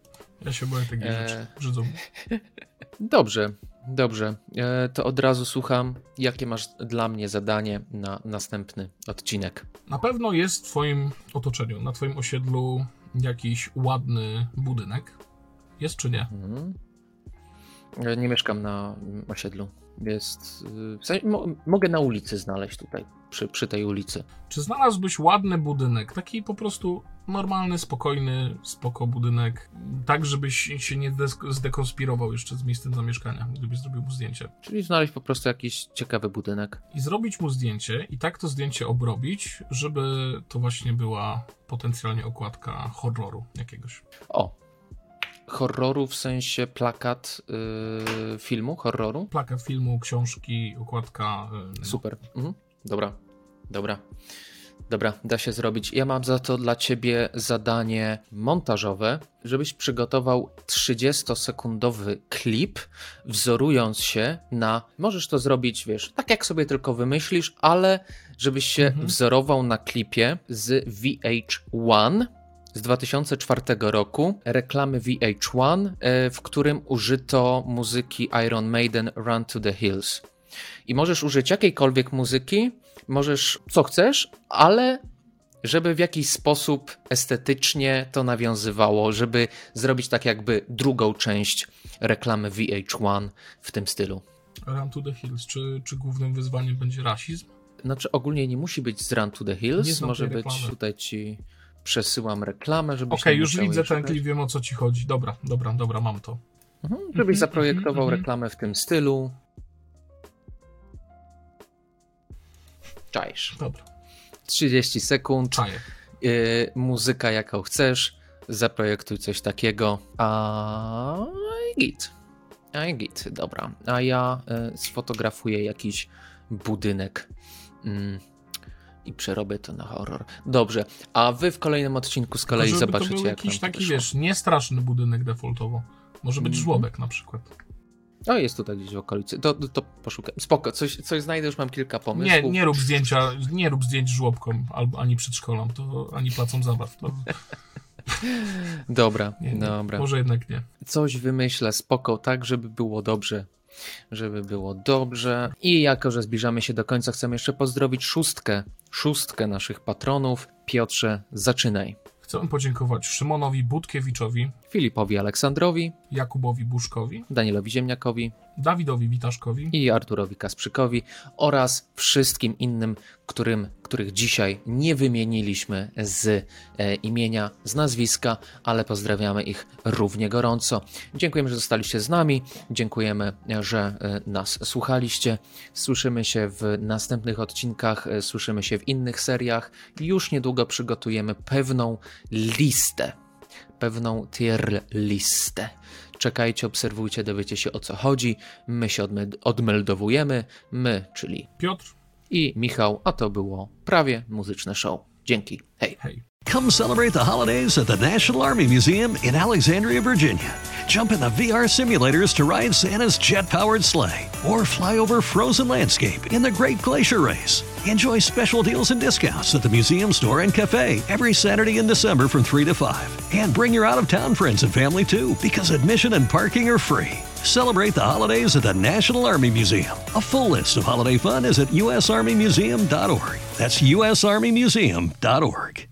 Ja się boję takich Eee. rzeczy. Brzydzą. (laughs) Dobrze, dobrze. E, to od razu słucham, jakie masz dla mnie zadanie na następny odcinek. Na pewno jest w twoim otoczeniu, na twoim osiedlu jakiś ładny budynek. Jest czy nie? Mhm. E, Nie mieszkam na osiedlu. Jest. y, W sensie, mo, mogę na ulicy znaleźć tutaj, przy, przy tej ulicy. Czy znalazłbyś ładny budynek, taki po prostu normalny, spokojny, spoko budynek, tak żebyś się nie zdekonspirował jeszcze z miejscem zamieszkania, gdybyś zrobił mu zdjęcie. Czyli znaleźć po prostu jakiś ciekawy budynek. I zrobić mu zdjęcie i tak to zdjęcie obrobić, żeby to właśnie była potencjalnie okładka horroru jakiegoś. O! Horroru w sensie plakat y, filmu, horroru. Plakat filmu, książki, okładka. y. Super. Mhm. Dobra, dobra. Dobra, da się zrobić. Ja mam za to dla ciebie zadanie montażowe, żebyś przygotował 30-sekundowy klip, wzorując się na. Możesz to zrobić, wiesz, tak jak sobie tylko wymyślisz, ale żebyś się Mhm. wzorował na klipie z VH1 z 2004 roku, reklamy VH1, e, w którym użyto muzyki Iron Maiden Run to the Hills. I możesz użyć jakiejkolwiek muzyki, możesz co chcesz, ale żeby w jakiś sposób estetycznie to nawiązywało, żeby zrobić tak jakby drugą część reklamy VH1 w tym stylu. Run to the Hills. Czy, czy głównym wyzwaniem będzie rasizm? Znaczy ogólnie nie musi być z Run to the Hills, może być reklamy. tutaj ci przesyłam reklamę, żebyś Okej, nie już widzę ten klip, wiem o co ci chodzi. Dobra, dobra, dobra, mam to. Mhm, Żebyś zaprojektował mhm. reklamę w tym stylu. Czaisz. Dobra, 30 sekund. czaję. y, muzyka jaką chcesz, zaprojektuj coś takiego, a i git. A i git, dobra. A ja y, sfotografuję jakiś budynek mm, i przerobię to na horror. Dobrze, a wy w kolejnym odcinku z kolei Żeby zobaczycie, to był jak jakiś taki, wyszło. wiesz, niestraszny budynek defaultowo. Może być Mhm. żłobek na przykład. O, jest tutaj gdzieś w okolicy. To, to poszukam. Spoko, coś, coś znajdę, już mam kilka pomysłów. Nie, nie rób zdjęcia, nie rób zdjęć żłobkom, albo ani przedszkolam, to ani placom zabaw. To, Dobra, nie, nie. dobra. Może jednak nie. coś wymyślę spoko, tak, żeby było dobrze. Żeby było dobrze. I jako, że zbliżamy się do końca, chcę jeszcze pozdrowić szóstkę, szóstkę naszych patronów. Piotrze, zaczynaj. Chcę podziękować Szymonowi Budkiewiczowi, Filipowi Aleksandrowi, Jakubowi Buszkowi, Danielowi Ziemniakowi Dawidowi Witaszkowi, i Arturowi Kasprzykowi oraz wszystkim innym, którym, których dzisiaj nie wymieniliśmy z e, imienia, z nazwiska, ale pozdrawiamy ich równie gorąco. Dziękujemy, że zostaliście z nami. Dziękujemy, że e, nas słuchaliście. Słyszymy się w następnych odcinkach, e, słyszymy się w innych seriach. Już niedługo przygotujemy pewną listę, pewną tier listę. Czekajcie, obserwujcie, dowiecie się o co chodzi. My się odme- odmeldowujemy. My, czyli Piotr, i Michał, a to było prawie muzyczne show. Dzięki. Hej. hej. Come celebrate the holidays at the National Army Museum in Alexandria, Virginia. Jump in the VR simulators to ride Santa's jet powered sleigh or fly over frozen landscape in the Great Glacier Race. Enjoy special deals and discounts at the museum store and cafe every Saturday in December from 3 to 5. And bring your out of town friends and family too, because admission and parking are free. Celebrate the holidays at the National Army Museum. A full list of holiday fun is at usarmymuseum.org. That's usarmymuseum.org.